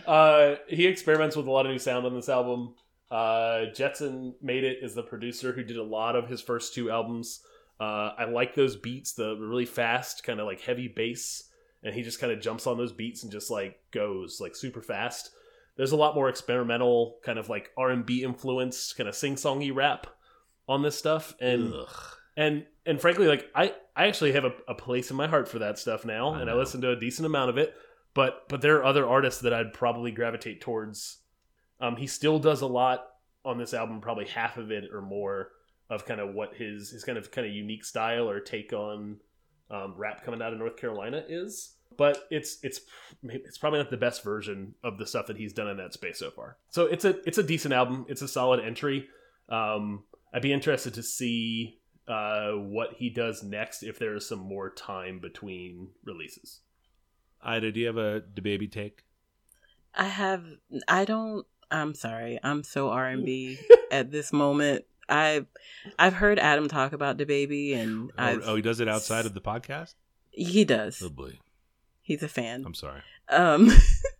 Uh, he experiments with a lot of new sound on this album. Uh, Jetsonmade it is the producer who did a lot of his first two albums. Uh, I like those beats, the really fast, kind of like heavy bass, and he just kind of jumps on those beats and just like goes like super fast. There's a lot more experimental, kind of like R and B influenced, kind of sing songy rap on this stuff, and and and frankly, like I I actually have a, a place in my heart for that stuff now, I and I listen to a decent amount of it. But but there are other artists that I'd probably gravitate towards. Um, he still does a lot on this album, probably half of it or more of kind of what his his kind of kind of unique style or take on um, rap coming out of North Carolina is. But it's it's it's probably not the best version of the stuff that he's done in that space so far. So it's a it's a decent album. It's a solid entry. Um, I'd be interested to see uh, what he does next if there is some more time between releases. Ida, do you have a baby take? I have. I don't. I'm sorry. I'm so R and B at this moment. I've I've heard Adam talk about the baby, and Oh, oh, he does it outside of the podcast. he does. Oh boy, He's a fan. I'm sorry. Um,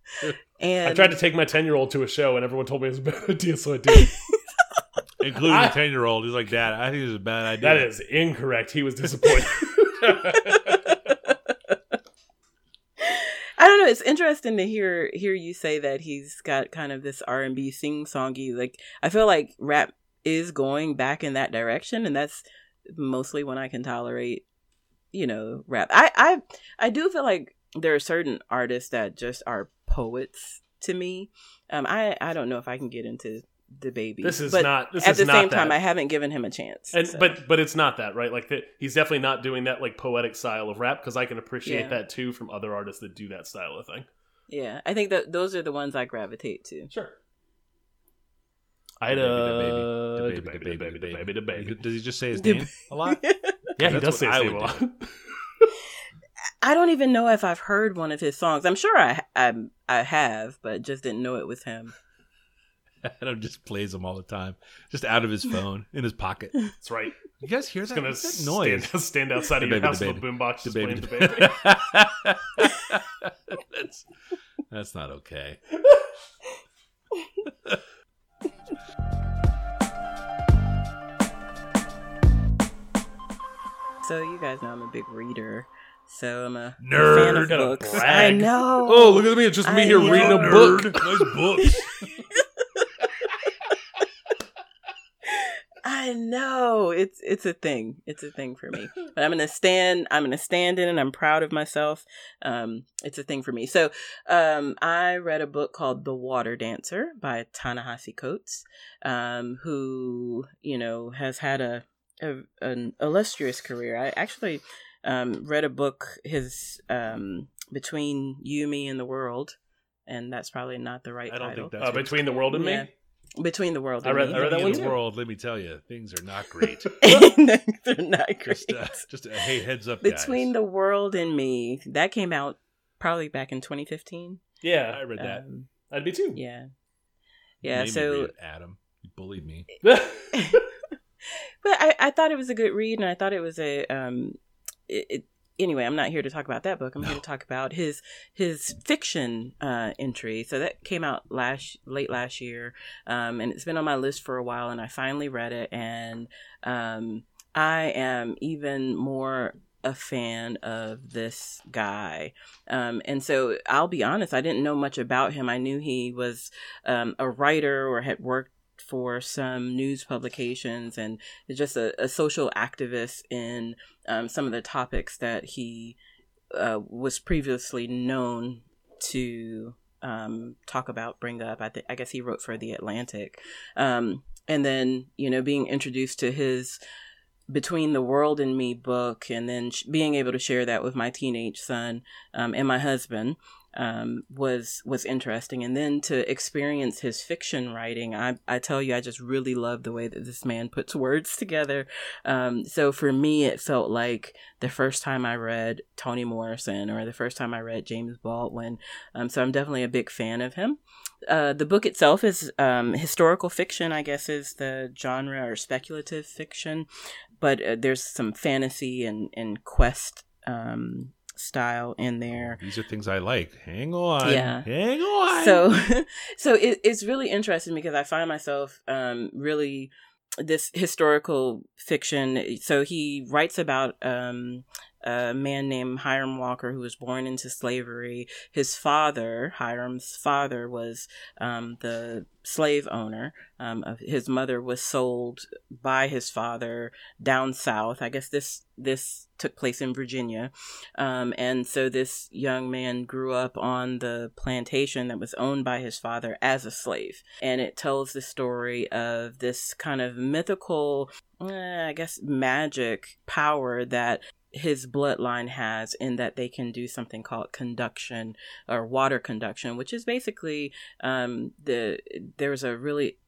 and I tried to take my ten year old to a show, and everyone told me it was a bad idea, so I did. Including I- the ten year old, he's like, "Dad, I think it's a bad idea." that is incorrect. He was disappointed. I don't know. It's interesting to hear hear you say that he's got kind of this R and B sing songy. Like I feel like rap is going back in that direction, and that's mostly when I can tolerate, you know, rap. I I I do feel like there are certain artists that just are poets to me. Um, I I don't know if I can get into the baby. This is but not- this at is the same time. I haven't given him a chance. And so. but but it's not that right. Like the, he's definitely not doing that like poetic style of rap because I can appreciate Yeah. that too from other artists that do that style of thing. yeah, I think that those are the ones I gravitate to. Sure. I had The baby, the baby, the uh, baby, the baby, the baby. Does he just say his name a lot? Yeah, he does say his name a lot. I don't even know if I've heard one of his songs. I'm sure I I, I have, but just didn't know it was him. Adam just plays them all the time, just out of his phone in his pocket. That's right. You guys hear It's that, gonna that noise? stand, stand outside The of your baby, house the with a baby. boombox The just baby, playing the baby. that's that's not okay. So you guys know I'm a big reader. So I'm a Nerd. fan of books. I know. Oh, look at me! It's just me I here reading a know. book. nice books. I know it's it's a thing. It's a thing for me. But I'm gonna stand. I'm gonna stand in and I'm proud of myself. Um, it's a thing for me. So, um, I read a book called The Water Dancer by Ta-Nehisi Coates, um, who you know has had a, a an illustrious career. I actually um, read a book his um, between you, me, and the world, and that's probably not the right I don't title. think that's Uh, between the world and Yeah. me. Between the world. I and read- me. I read that one too. world, let me tell you, things are not great. They're not great. just, uh, just a hey, heads up, Between guys. the World and Me, that came out probably back in 2015. Yeah, I read that. Um, I'd be too. yeah, yeah. So, it, Adam, you bullied me. but I, I thought it was a good read, and I thought it was a um. It, it, anyway, I'm not here to talk about that book. I'm here to talk about his his fiction uh, entry. So that came out last late last year, um, and it's been on my list for a while. And I finally read it, and um, I am even more a fan of this guy. Um, and so I'll be honest, I didn't know much about him. I knew he was um, a writer or had worked for some news publications and is just a, a social activist in um, some of the topics that he uh, was previously known to um, talk about, bring up. I, th- I guess he wrote for The Atlantic. Um, and then, you know, being introduced to his between the world and me book and then sh- being able to share that with my teenage son um, and my husband um, was was interesting. And then to experience his fiction writing I, I tell you i just really love the way that this man puts words together. Um, so for me it felt like the first time i read toni morrison or the first time i read james baldwin. Um, so i'm definitely a big fan of him. Uh, the book itself is um, historical fiction i guess is the genre or speculative fiction. But uh, there's some fantasy and, and quest um, style in there These are things I like. Hang on. Yeah. Hang on. so so it, it's really interesting because i find myself um really this historical fiction so he writes about um a man named Hiram Walker who was born into slavery. His father, Hiram's father, was um, the slave owner. Um, his mother was sold by his father down south. I guess this this took place in Virginia, um, and so this young man grew up on the plantation that was owned by his father as a slave. And it tells the story of this kind of mythical, eh, I guess, magic power that his bloodline has in that they can do something called conduction or water conduction, which is basically um, the there's a really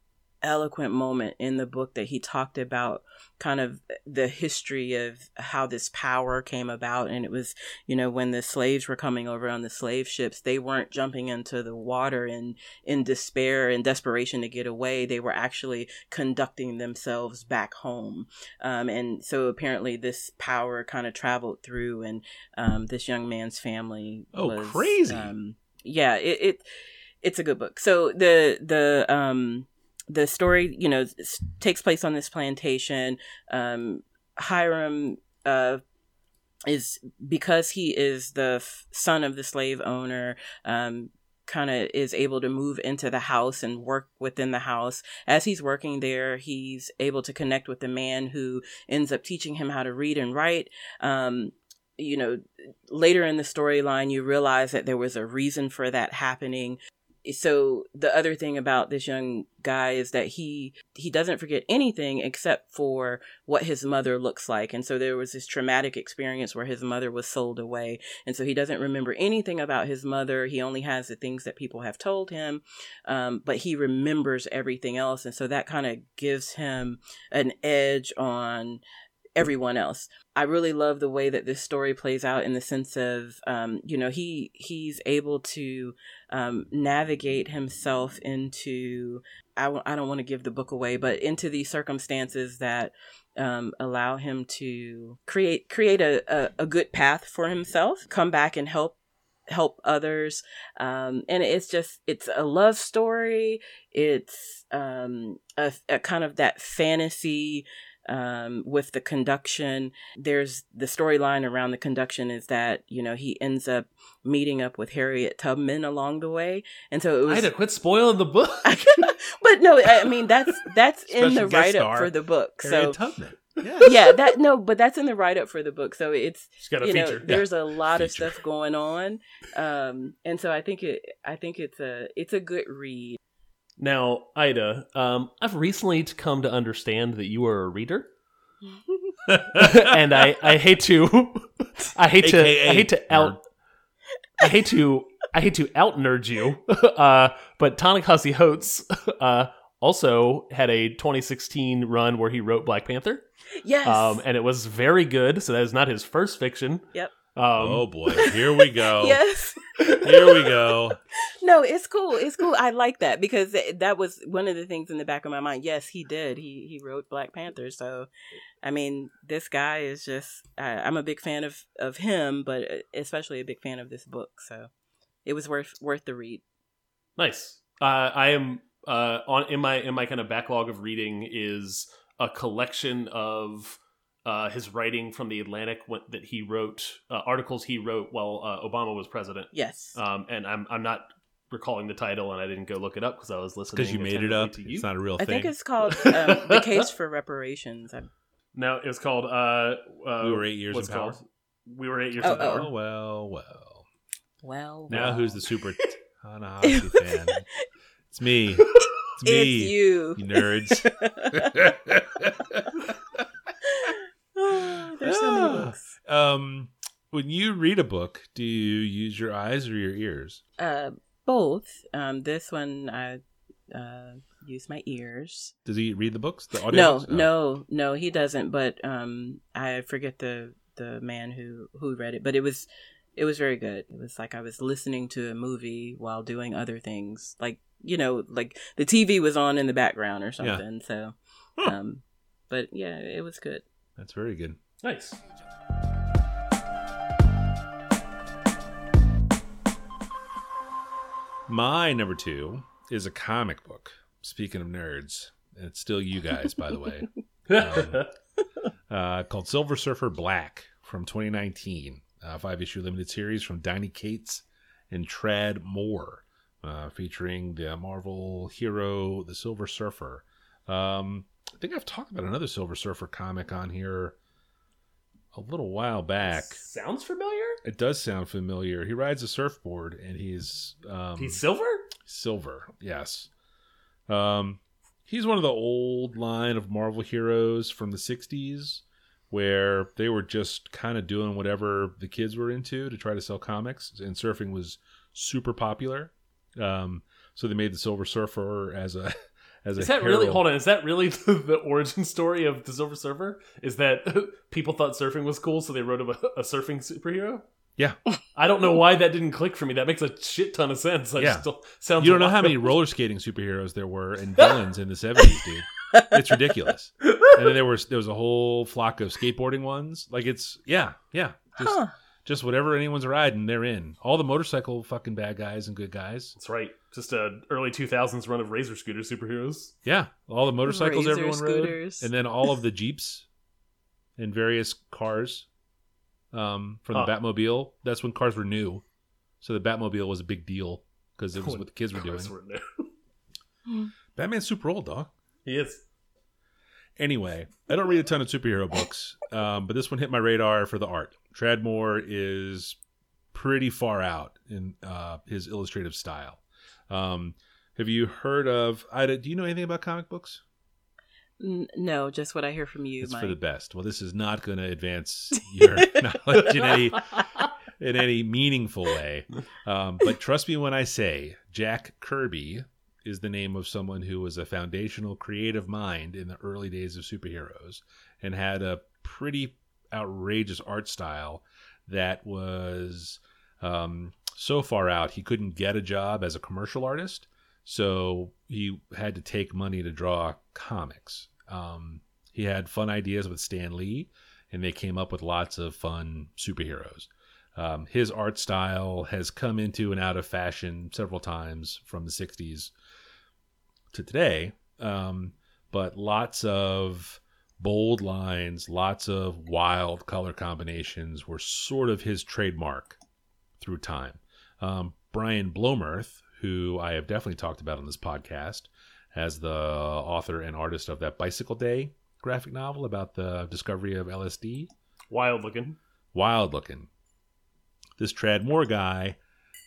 eloquent moment in the book that he talked about kind of the history of how this power came about. And it was you know when the slaves were coming over on the slave ships they weren't jumping into the water in in despair and desperation to get away. They were actually conducting themselves back home. Um, and so apparently this power kind of traveled through and um, this young man's family Oh, was crazy. um, yeah it, it it's a good book. So the the um the story you know takes place on this plantation. Um hiram uh is because he is the f- son of the slave owner um kind of is able to move into the house and work within the house. As he's working there he's able to connect with the man who ends up teaching him how to read and write. Um you know later in the storyline you realize that there was a reason for that happening so the other thing about this young guy is that he he doesn't forget anything except for what his mother looks like. And so there was this traumatic experience where his mother was sold away. And so he doesn't remember anything about his mother. He only has the things that people have told him um, but he remembers everything else. And so that kind of gives him an edge on everyone else. I really love the way that this story plays out in the sense of, um, you know, he he's able to um, navigate himself into. I w- I don't want to give the book away, but into these circumstances that um, allow him to create create a, a, a good path for himself, come back and help help others um and it's just it's a love story it's um a, a kind of that fantasy um, with the conduction. There's the storyline around the conduction is that you know he ends up meeting up with Harriet Tubman along the way, and so it was. I had to quit spoiling the book. but no, I mean that's that's in the write up star, for the book. Harriet so Tubman. yeah, that no, but that's in the write up for the book. So it's She's got a you know feature. there's a lot of stuff going on, um, and so I think it I think it's a it's a good read. Now, Ida, um, I've recently come to understand that you are a reader, and I, I hate to, I hate to, I hate to out, I hate to, I hate to out nerd you, uh, but Ta-Nehisi uh, also had a 2016 run where he wrote Black Panther, Yes. um, and it was very good. So that is not his first fiction. Yep. Um, oh boy, here we go. yes. Here we go. No, it's cool. It's cool. I like that because that was one of the things in the back of my mind. Yes, he did. He he wrote Black Panther. So, I mean, this guy is just. I, I'm a big fan of of him, but uh, especially a big fan of this book. So, it was worth worth the read. Nice. Uh, I am uh, on in my in my kind of backlog of reading is a collection of uh, his writing from the Atlantic what, that he wrote uh, articles he wrote while uh, Obama was president. Yes. Um, and I'm I'm not recalling the title, and I didn't go look it up because I was listening. Because you made it up. You. It's not a real I thing. I think it's called um, the case for reparations. I'm... No, it was called. Uh, uh, We Were Eight Years what's in it called? Power? We were eight years Oh, in power. oh well, well. well, Now well. who's the super Ta-Nehisi fan? It's me. It's me. It's you. You nerds. There's so many Ah. books. Um, when you read a book, do you use your eyes or your ears? Uh, both. Um, this one I uh use my ears. Does he read the books? The audio No, books? no, no, he doesn't. But um, I forget the the man who who read it, but it was it was very good. It was like I was listening to a movie while doing other things, like you know, like the TV was on in the background or Yeah. something. So, Huh. um, but yeah, it was good. That's very good. Nice. My number two is a comic book. Speaking of nerds, and it's still you guys, by the way. Um, uh, called Silver Surfer Black from 2019, uh, five issue limited series from Donny Cates and Tradd Moore, uh, featuring the Marvel hero, the Silver Surfer. Um, I think I've talked about another Silver Surfer comic on here a little while back. Sounds familiar. It does sound familiar. He rides a surfboard and he's um, He's silver. Silver, yes. Um, he's one of the old line of Marvel heroes from the '60s, where they were just kind of doing whatever the kids were into to try to sell comics, and surfing was super popular. Um, so they made the Silver Surfer as a as Is a that really? Hold on. Is that really the, the origin story of the Silver Surfer? Is that people thought surfing was cool, so they wrote him a, a surfing superhero? Yeah. I don't know why that didn't click for me. That makes a shit ton of sense. That Yeah. still sounds. You don't know how many roller skating superheroes there were and villains in the '70s, dude. It's ridiculous. And then there was there was a whole flock of skateboarding ones. Like it's yeah, yeah. Just Huh. Just whatever anyone's riding, they're in. All the motorcycle fucking bad guys and good guys. That's right. Just a early two thousands run of razor scooter superheroes. Yeah, all the motorcycles Razor everyone scooters. rode, and then all of the jeeps and various cars um, from the Huh. Batmobile. That's when cars were new, so the Batmobile was a big deal because it was what the kids were doing. Were new. Batman's super old, dog. he is. Anyway, I don't read a ton of superhero books, um, but this one hit my radar for the art. Tradd Moore is pretty far out in uh, his illustrative style. Um, have you heard of? Ida, do you know anything about comic books? No, just what I hear from you, It's Mike. for the best. Well, this is not going to advance your knowledge in any in any meaningful way. Um, but trust me when I say Jack Kirby is the name of someone who was a foundational creative mind in the early days of superheroes and had a pretty outrageous art style that was um, so far out he couldn't get a job as a commercial artist. So he had to take money to draw comics. Um, he had fun ideas with Stan Lee, and they came up with lots of fun superheroes. Um, his art style has come into and out of fashion several times from the 60s to today, um, but lots of bold lines, lots of wild color combinations were sort of his trademark through time. Um, Brian Blomerth, who I have definitely talked about on this podcast, as the author and artist of that Bicycle Day graphic novel about the discovery of LSD. Wild looking. Wild looking. This Tradd Moore guy,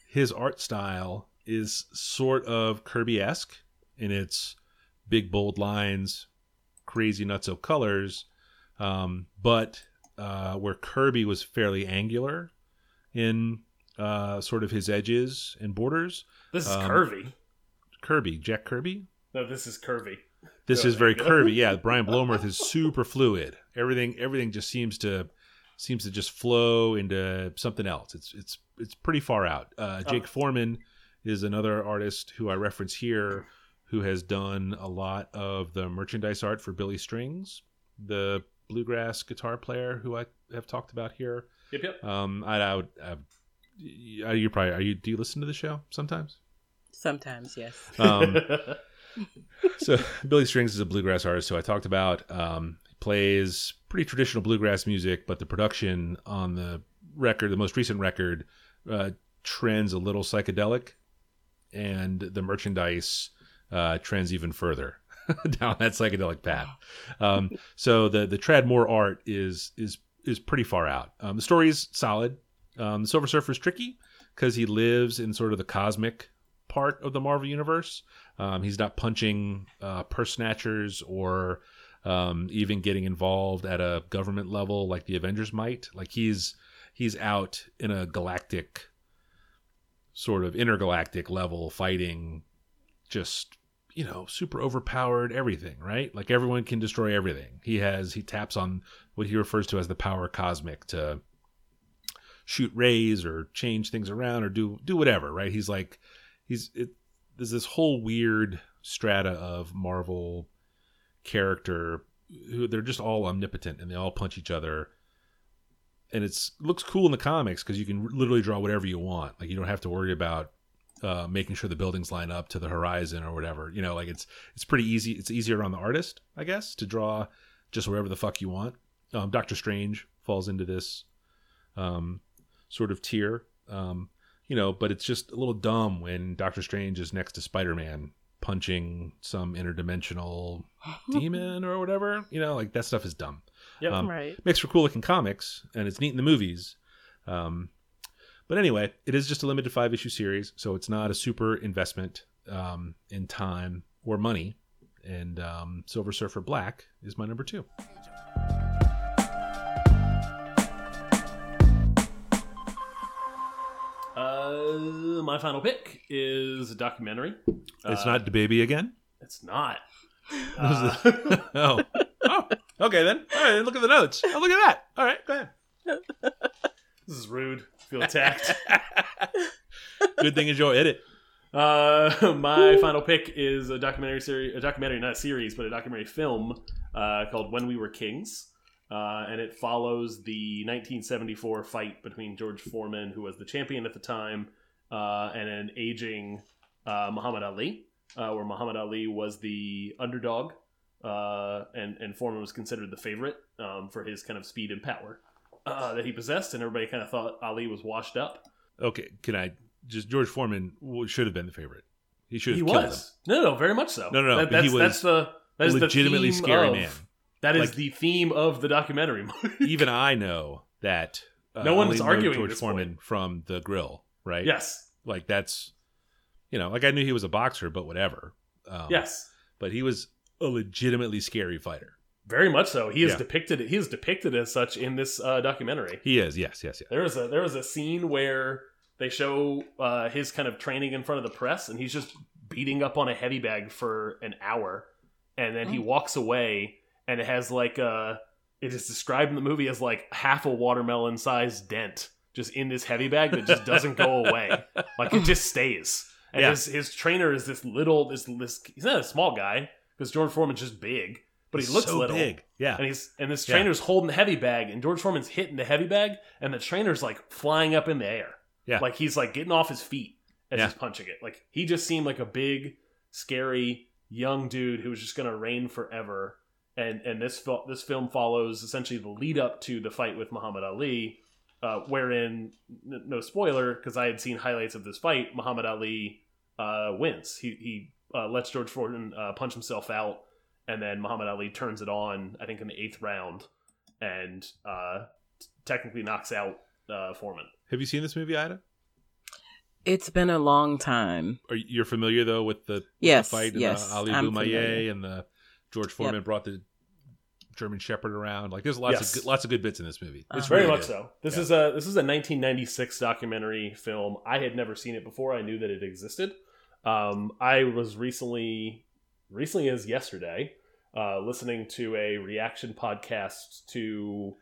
his art style is sort of Kirby esque in its big, bold lines, crazy nutso colors, um, but uh, where Kirby was fairly angular in uh, sort of his edges and borders. This is Um, curvy. Kirby, Jack Kirby, No, this is curvy. this is very curvy. Yeah, Brian Blomerth is super fluid. Everything everything just seems to seems to just flow into something else. It's it's it's pretty far out. Uh, Jake Oh. Foreman is another artist who I reference here, who has done a lot of the merchandise art for Billy Strings, the bluegrass guitar player who I have talked about here. Yep, yep. Um, I, I would. I, you probably are you? Do you listen to the show sometimes? Sometimes, yes. Um, so Billy Strings is a bluegrass artist who I talked about. Um, he plays pretty traditional bluegrass music, but the production on the record, the most recent record, uh, trends a little psychedelic, and the merchandise uh, trends even further down that psychedelic path. Um, so the the Tradd Moore art is is is pretty far out. Um, the story is solid. Um, the Silver Surfer is tricky because he lives in sort of the cosmic part of the Marvel universe. Um, he's not punching uh, purse snatchers or um, even getting involved at a government level like the Avengers might. Like he's he's out in a galactic sort of intergalactic level fighting just you know super overpowered everything right? Like everyone can destroy everything. He has he taps on what he refers to as the power cosmic to shoot rays or change things around or do do whatever right? He's like he's it there's this whole weird strata of marvel character who they're just all omnipotent and they all punch each other. And it's looks cool in the comics because you can literally draw whatever you want. Like you don't have to worry about uh, making sure the buildings line up to the horizon or whatever. You know like it's it's pretty easy it's easier on the artist i guess to draw just wherever the fuck you want. Um, doctor strange falls into this um, sort of tier. Um, you know but it's just a little dumb when doctor strange is next to spider-man punching some interdimensional demon or whatever. You know like that stuff is dumb. Yeah, um, right. makes for cool looking comics and it's neat in the movies. Um, but anyway it is just a limited five issue series so it's not a super investment um, in time or money. And um, silver surfer black is my number two. Uh, my final pick is a documentary. it's Uh, not the baby again? It's not. Uh, oh. Oh okay then. All right look at the notes. Oh look at that. All right go ahead this is rude. Feel attacked. good thing is you'll edit Uh, my final pick is a documentary series, a documentary, not a series, but a documentary film uh, called "When We Were Kings," uh, and it follows the 1974 fight between George Foreman, who was the champion at the time, uh, and an aging uh, Muhammad Ali, uh, where Muhammad Ali was the underdog, uh, and and Foreman was considered the favorite um, for his kind of speed and power uh, that he possessed, and everybody kind of thought Ali was washed up. okay can i just george foreman should have been the favorite he should have He was. No, no, very much so. No, no, no, That, but he that's, was that's the that is legitimately the scary of- man That is Like- the theme of the documentary. even I know that. Uh, No one's know arguing George Foreman from the grill, right? yes. like that's you know, like I knew he was a boxer, but whatever. Um, yes, but he was a legitimately scary fighter. Very much so. He is Yeah. depicted. He is depicted as such in this uh, documentary. He is, yes, yes, yes. There was a there was a scene where they show uh, his kind of training in front of the press, and he's just beating up on a heavy bag for an hour, and then he walks away, and it has like a it is described in the movie as like half a watermelon sized dent just in this heavy bag that just doesn't go away, like it just stays. And Yeah. his his trainer is this little this this he's not a small guy because George Foreman's just big, but he looks so little big. Yeah. and he's and this Yeah. trainer's holding the heavy bag, and George Foreman's hitting the heavy bag, and the trainer's like flying up in the air. Yeah. like he's like getting off his feet as Yeah. he's punching it. Like he just seemed like a big, scary young dude who was just gonna reign forever. And and this this film follows essentially the lead up to the fight with Muhammad Ali, uh, wherein n- no spoiler because I had seen highlights of this fight. Muhammad Ali uh, wins. He he uh, lets George Foreman uh, punch himself out and then Muhammad Ali turns it on. I think in the eighth round, and uh, t- technically knocks out uh, Foreman. Have you seen this movie, Ida? It's been a long time. Are you- you're familiar though with the, with Yes, the fight and yes, the Ali I'm bomaye and the George Foreman brought the German Shepherd around? Like, there's lots Yes. of good, lots of good bits in this movie. It's Very really much good. so. This Yeah. is a this is a 1996 documentary film. I had never seen it before. I knew that it existed. Um, I was recently, recently as yesterday, uh, listening to a reaction podcast to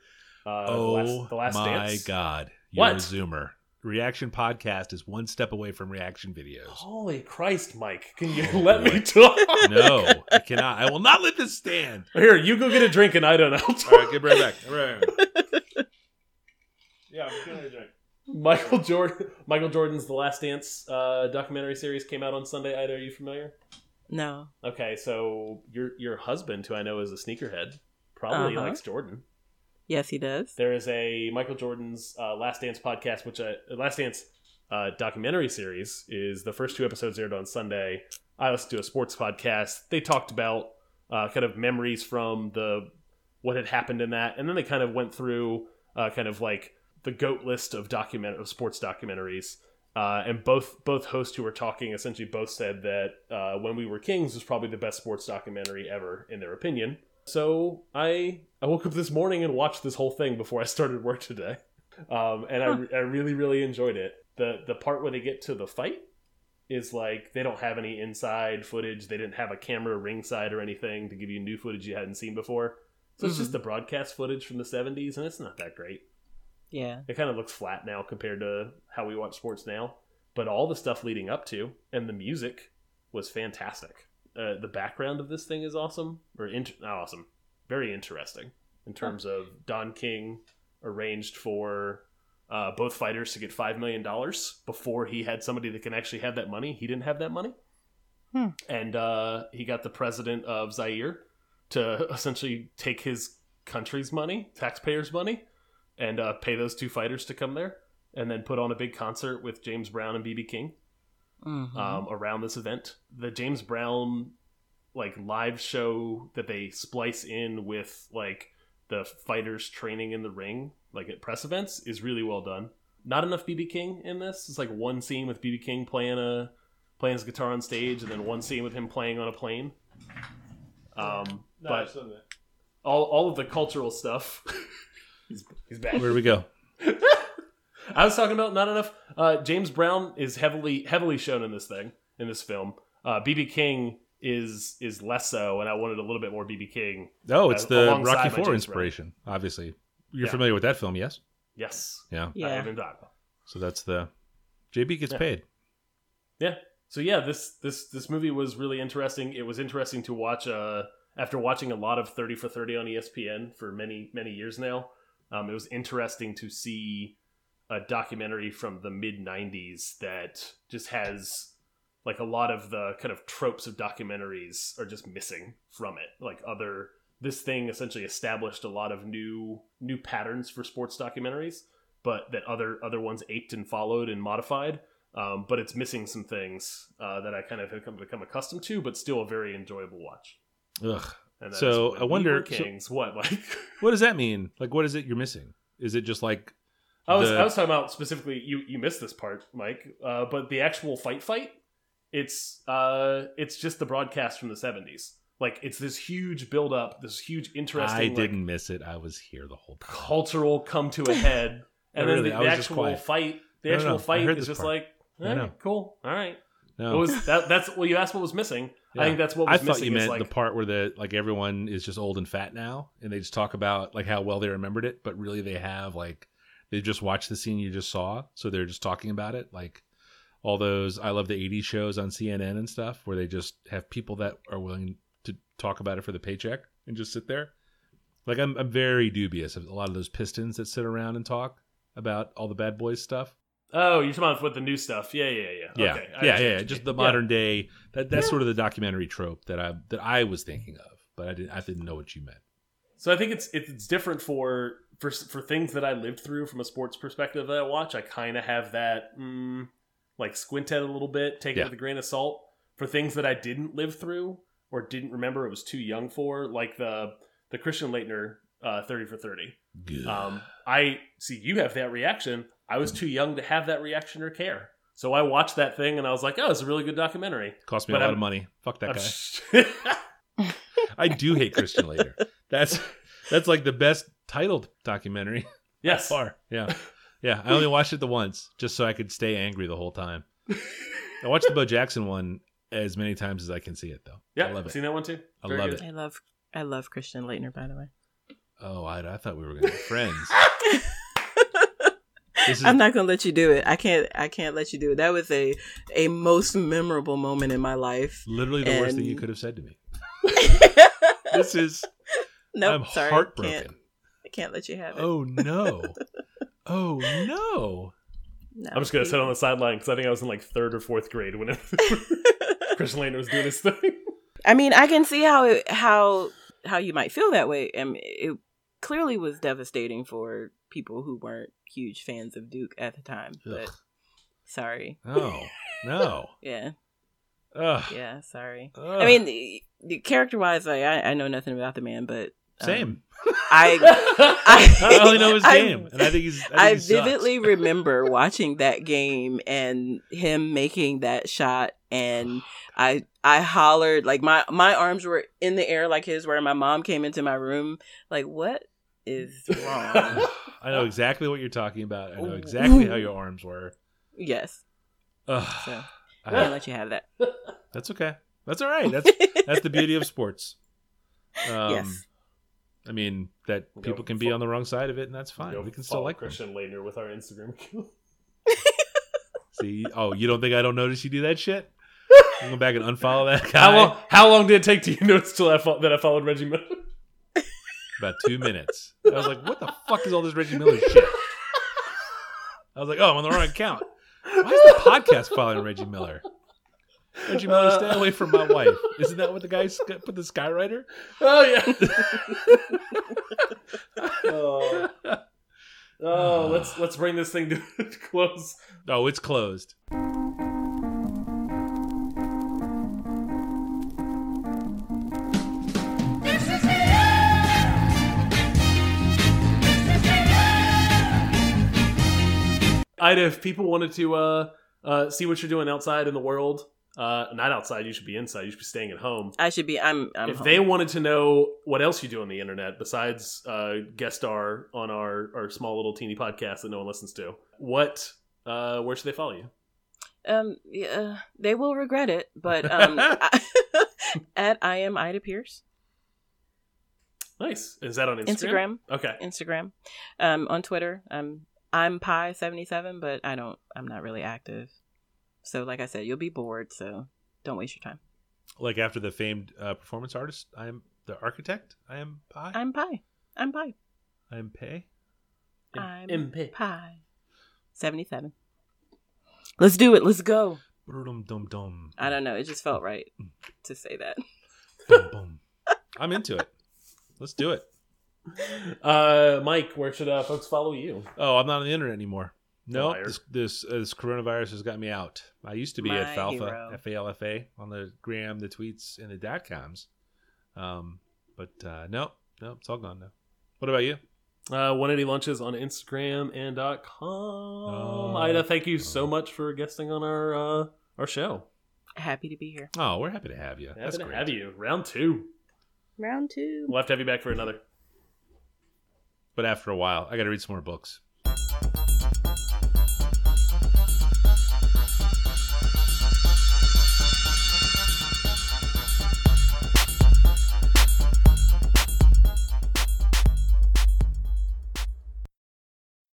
uh, Oh the last, the last my Dance. god! You're a What? zoomer. Reaction podcast is one step away from reaction videos. Holy Christ, Mike! Can you let me talk? No, I cannot. I will not let this stand. Here, you go get a drink, and I don't know. All right, get right back. All right. Yeah, I'm getting a drink. Michael Jordan, Michael Jordan's The Last Dance uh, documentary series came out on Sunday. Ida, are you familiar? No. Okay, so your your husband, who I know is a sneakerhead, probably Uh-huh. likes Jordan. Yes, he does. There is a Michael Jordan's uh, Last Dance podcast, which uh, Last Dance uh, documentary series is the first two episodes aired on Sunday. I listened to a sports podcast. They talked about uh, kind of memories from the what had happened in that, and then they kind of went through uh, kind of like the goat list of document of sports documentaries. Uh, and both both hosts who were talking essentially both said that uh, when we were kings was probably the best sports documentary ever in their opinion. So I I woke up this morning and watched this whole thing before I started work today, um, and I, I really really enjoyed it. the The part where they get to the fight is like they don't have any inside footage. They didn't have a camera ringside or anything to give you new footage you hadn't seen before. So it's just the broadcast footage from the '70s, and it's not that great. Yeah. It kind of looks flat now compared to how we watch sports now. But all the stuff leading up to and the music was fantastic. Uh, the background of this thing is awesome, or not awesome, very interesting in terms of Don King arranged for uh, both fighters to get five million dollars before he had somebody that can actually have that money. He didn't have that money, Hmm. and uh, he got the president of Zaire to essentially take his country's money, taxpayers' money, and uh, pay those two fighters to come there, and then put on a big concert with James Brown and BB King Mhm. um, around this event. The James Brown like live show that they splice in with like the fighters training in the ring, like at press events, is really well done. Not enough BB King in this. It's like one scene with BB King playing a playing his guitar on stage, and then one scene with him playing on a plane. Um, but all all of the cultural stuff. he's he's back. Where do we go? I was talking about not enough. Uh, James Brown is heavily heavily shown in this thing in this film. Uh, BB King is is less so, and I wanted a little bit more BB King. Oh, it's Uh, the Rocky my Four James Brown. inspiration. Obviously, you're Yeah. familiar with that film, yes? Yes, Yeah. I have been talking. So that's the JB gets Yeah. paid. Yeah. So yeah, this this this movie was really interesting. It was interesting to watch. Uh, after watching a lot of Thirty for Thirty on E ESPN for many many years now, um, it was interesting to see a documentary from the mid '90s that just has like a lot of the kind of tropes of documentaries are just missing from it. Like other, this thing essentially established a lot of new new patterns for sports documentaries, but that other other ones aped and followed and modified. Um, but it's missing some things uh, that I kind of have come, become accustomed to, but still a very enjoyable watch. Ugh. And So, I wonder- Kings. what like? What does that mean? Like, what is it you're missing? Is it just like I was the- I was talking about specifically. You you missed this part, Mike. Uh, but the actual fight fight it's uh it's just the broadcast from the 70s. Like it's this huge build up, this huge interesting I like, didn't miss it. I was here the whole time. cultural come to a head, and then really, the, the actual fight. The No, no, actual no, I fight is just part. like, eh, cool, all right. No. What was that? That's well, you asked what was missing. I think that's what I thought missing. you meant like, the part where the like everyone is just old and fat now, and they just talk about like how well they remembered it, but really they have like they just watched the scene you just saw, so they're just talking about it, like all those I love the '80s shows on CNN and stuff, where they just have people that are willing to talk about it for the paycheck and just sit there. Like I'm, I'm very dubious of a lot of those Pistons that sit around and talk about all the bad boys stuff. Oh, you're talking about with the new stuff. Yeah, yeah, yeah. Yeah, Okay, yeah, yeah, yeah. Just the modern day. That that's sort of the documentary trope that I that I was thinking of, but I didn't I didn't know what you meant. So I think it's it's different for for for things that I lived through from a sports perspective that I watch. I kind of have that mm, like squint at a little bit, take it with a grain of salt. For things that I didn't live through or didn't remember, it was too young for, like the the Christian Laettner uh, thirty for thirty. Good. Um, I see you have that reaction. I was too young to have that reaction or care. So I watched that thing and I was like, "Oh, it's a really good documentary." Cost me but a lot I'm- of money. Fuck that I'm guy. I do hate Christian Laettner. That's that's like the best titled documentary yes, far. Yeah, yeah. I only watched it the once just so I could stay angry the whole time. I watched the Bo Jackson one as many times as I can see it though. yeah, I love it. Seen that one too. I Very love good. it. I love I love Christian Laettner, by the way. Oh, I, I thought we were gonna be friends. This is I'm not gonna let you do it. I can't. I can't let you do it. That was a a most memorable moment in my life. literally the worst thing you could have said to me. This is nope, I'm sorry, heartbroken. Can't, I can't let you have it. Oh no. Oh no. No, I'm just gonna sit on the sideline because I think I was in like third or fourth grade when Christian Laettner was doing his thing. I mean, I can see how it how how you might feel that way. and it clearly was devastating for people who weren't huge fans of Duke at the time. But Ugh. sorry, No. No. yeah, Ugh. yeah, sorry. Ugh. I mean, the, the character wise, like I, I know nothing about the man, but um, same. I I only know his I- game, and I think he's. I, think I he vividly remember watching that game and him making that shot and I I hollered like my my arms were in the air like his where my mom came into my room like what is wrong? I know exactly what you're talking about. I know exactly how your arms were. yes. Ugh. So I- I can't let you have that. that's okay. That's all right. That's that's the beauty of sports. Um, yes. I mean that Go people can be on the wrong side of it, and that's fine. Go We can still follow like them. Christian Laettner with our Instagram account. See, oh, you don't think I don't notice you do that shit? I'm going back and unfollow that guy. How long? How long did it take to you notice till I fo- that I followed Reggie Miller? About two minutes. I was like, what the fuck is all this Reggie Miller shit? I was like, oh, I'm on the wrong account. Why is the podcast following Reggie Miller? Reggie Miller, stay away from my wife. Isn't that what the guy put the Skywriter? Oh yeah. oh. Oh, let's let's bring this thing to close. Oh, it's closed. If people wanted to uh, uh, see what you're doing outside in the world, uh, not outside, you should be inside. You should be staying at home. I should be I'm I'm if home. they wanted to know what else you do on the internet besides uh, guest star on our, our small little teeny podcast that no one listens to, what uh, where should they follow you? um yeah, they will regret it, but um I, at I am Ida Pierce. Nice. Is that on Instagram? Instagram. Okay. Instagram. Um, on Twitter, um, I'm Pi seventy seven, but I don't. I'm not really active. So, like I said, you'll be bored. So, don't waste your time. Like after the famed uh, performance artist, I am the architect. I am Pi. I'm Pi. I'm Pi. I am Pei. I'm MP. Pi. Seventy seven. Let's do it. Let's go. Dum dum dum. I don't know. It just felt right to say that. Boom, boom. I'm into it. Let's do it uh, Mike, where should uh, folks follow you? Oh, I'm not on the internet anymore. No, nope, this this, uh, this, coronavirus has got me out. I used to be My at Falfa, F A L F A, on the gram, the tweets, and the dot coms. Um, but uh, no, no, it's all gone now. What about you? Uh, 180 lunches on Instagram and dot com. Oh. Ida, thank you so much for guesting on our uh, our show. Happy to be here. Oh, we're happy to have you. Happy That's to great. have you. Round two. Round two. We'll have to have you back for another but after a while, I got to read some more books.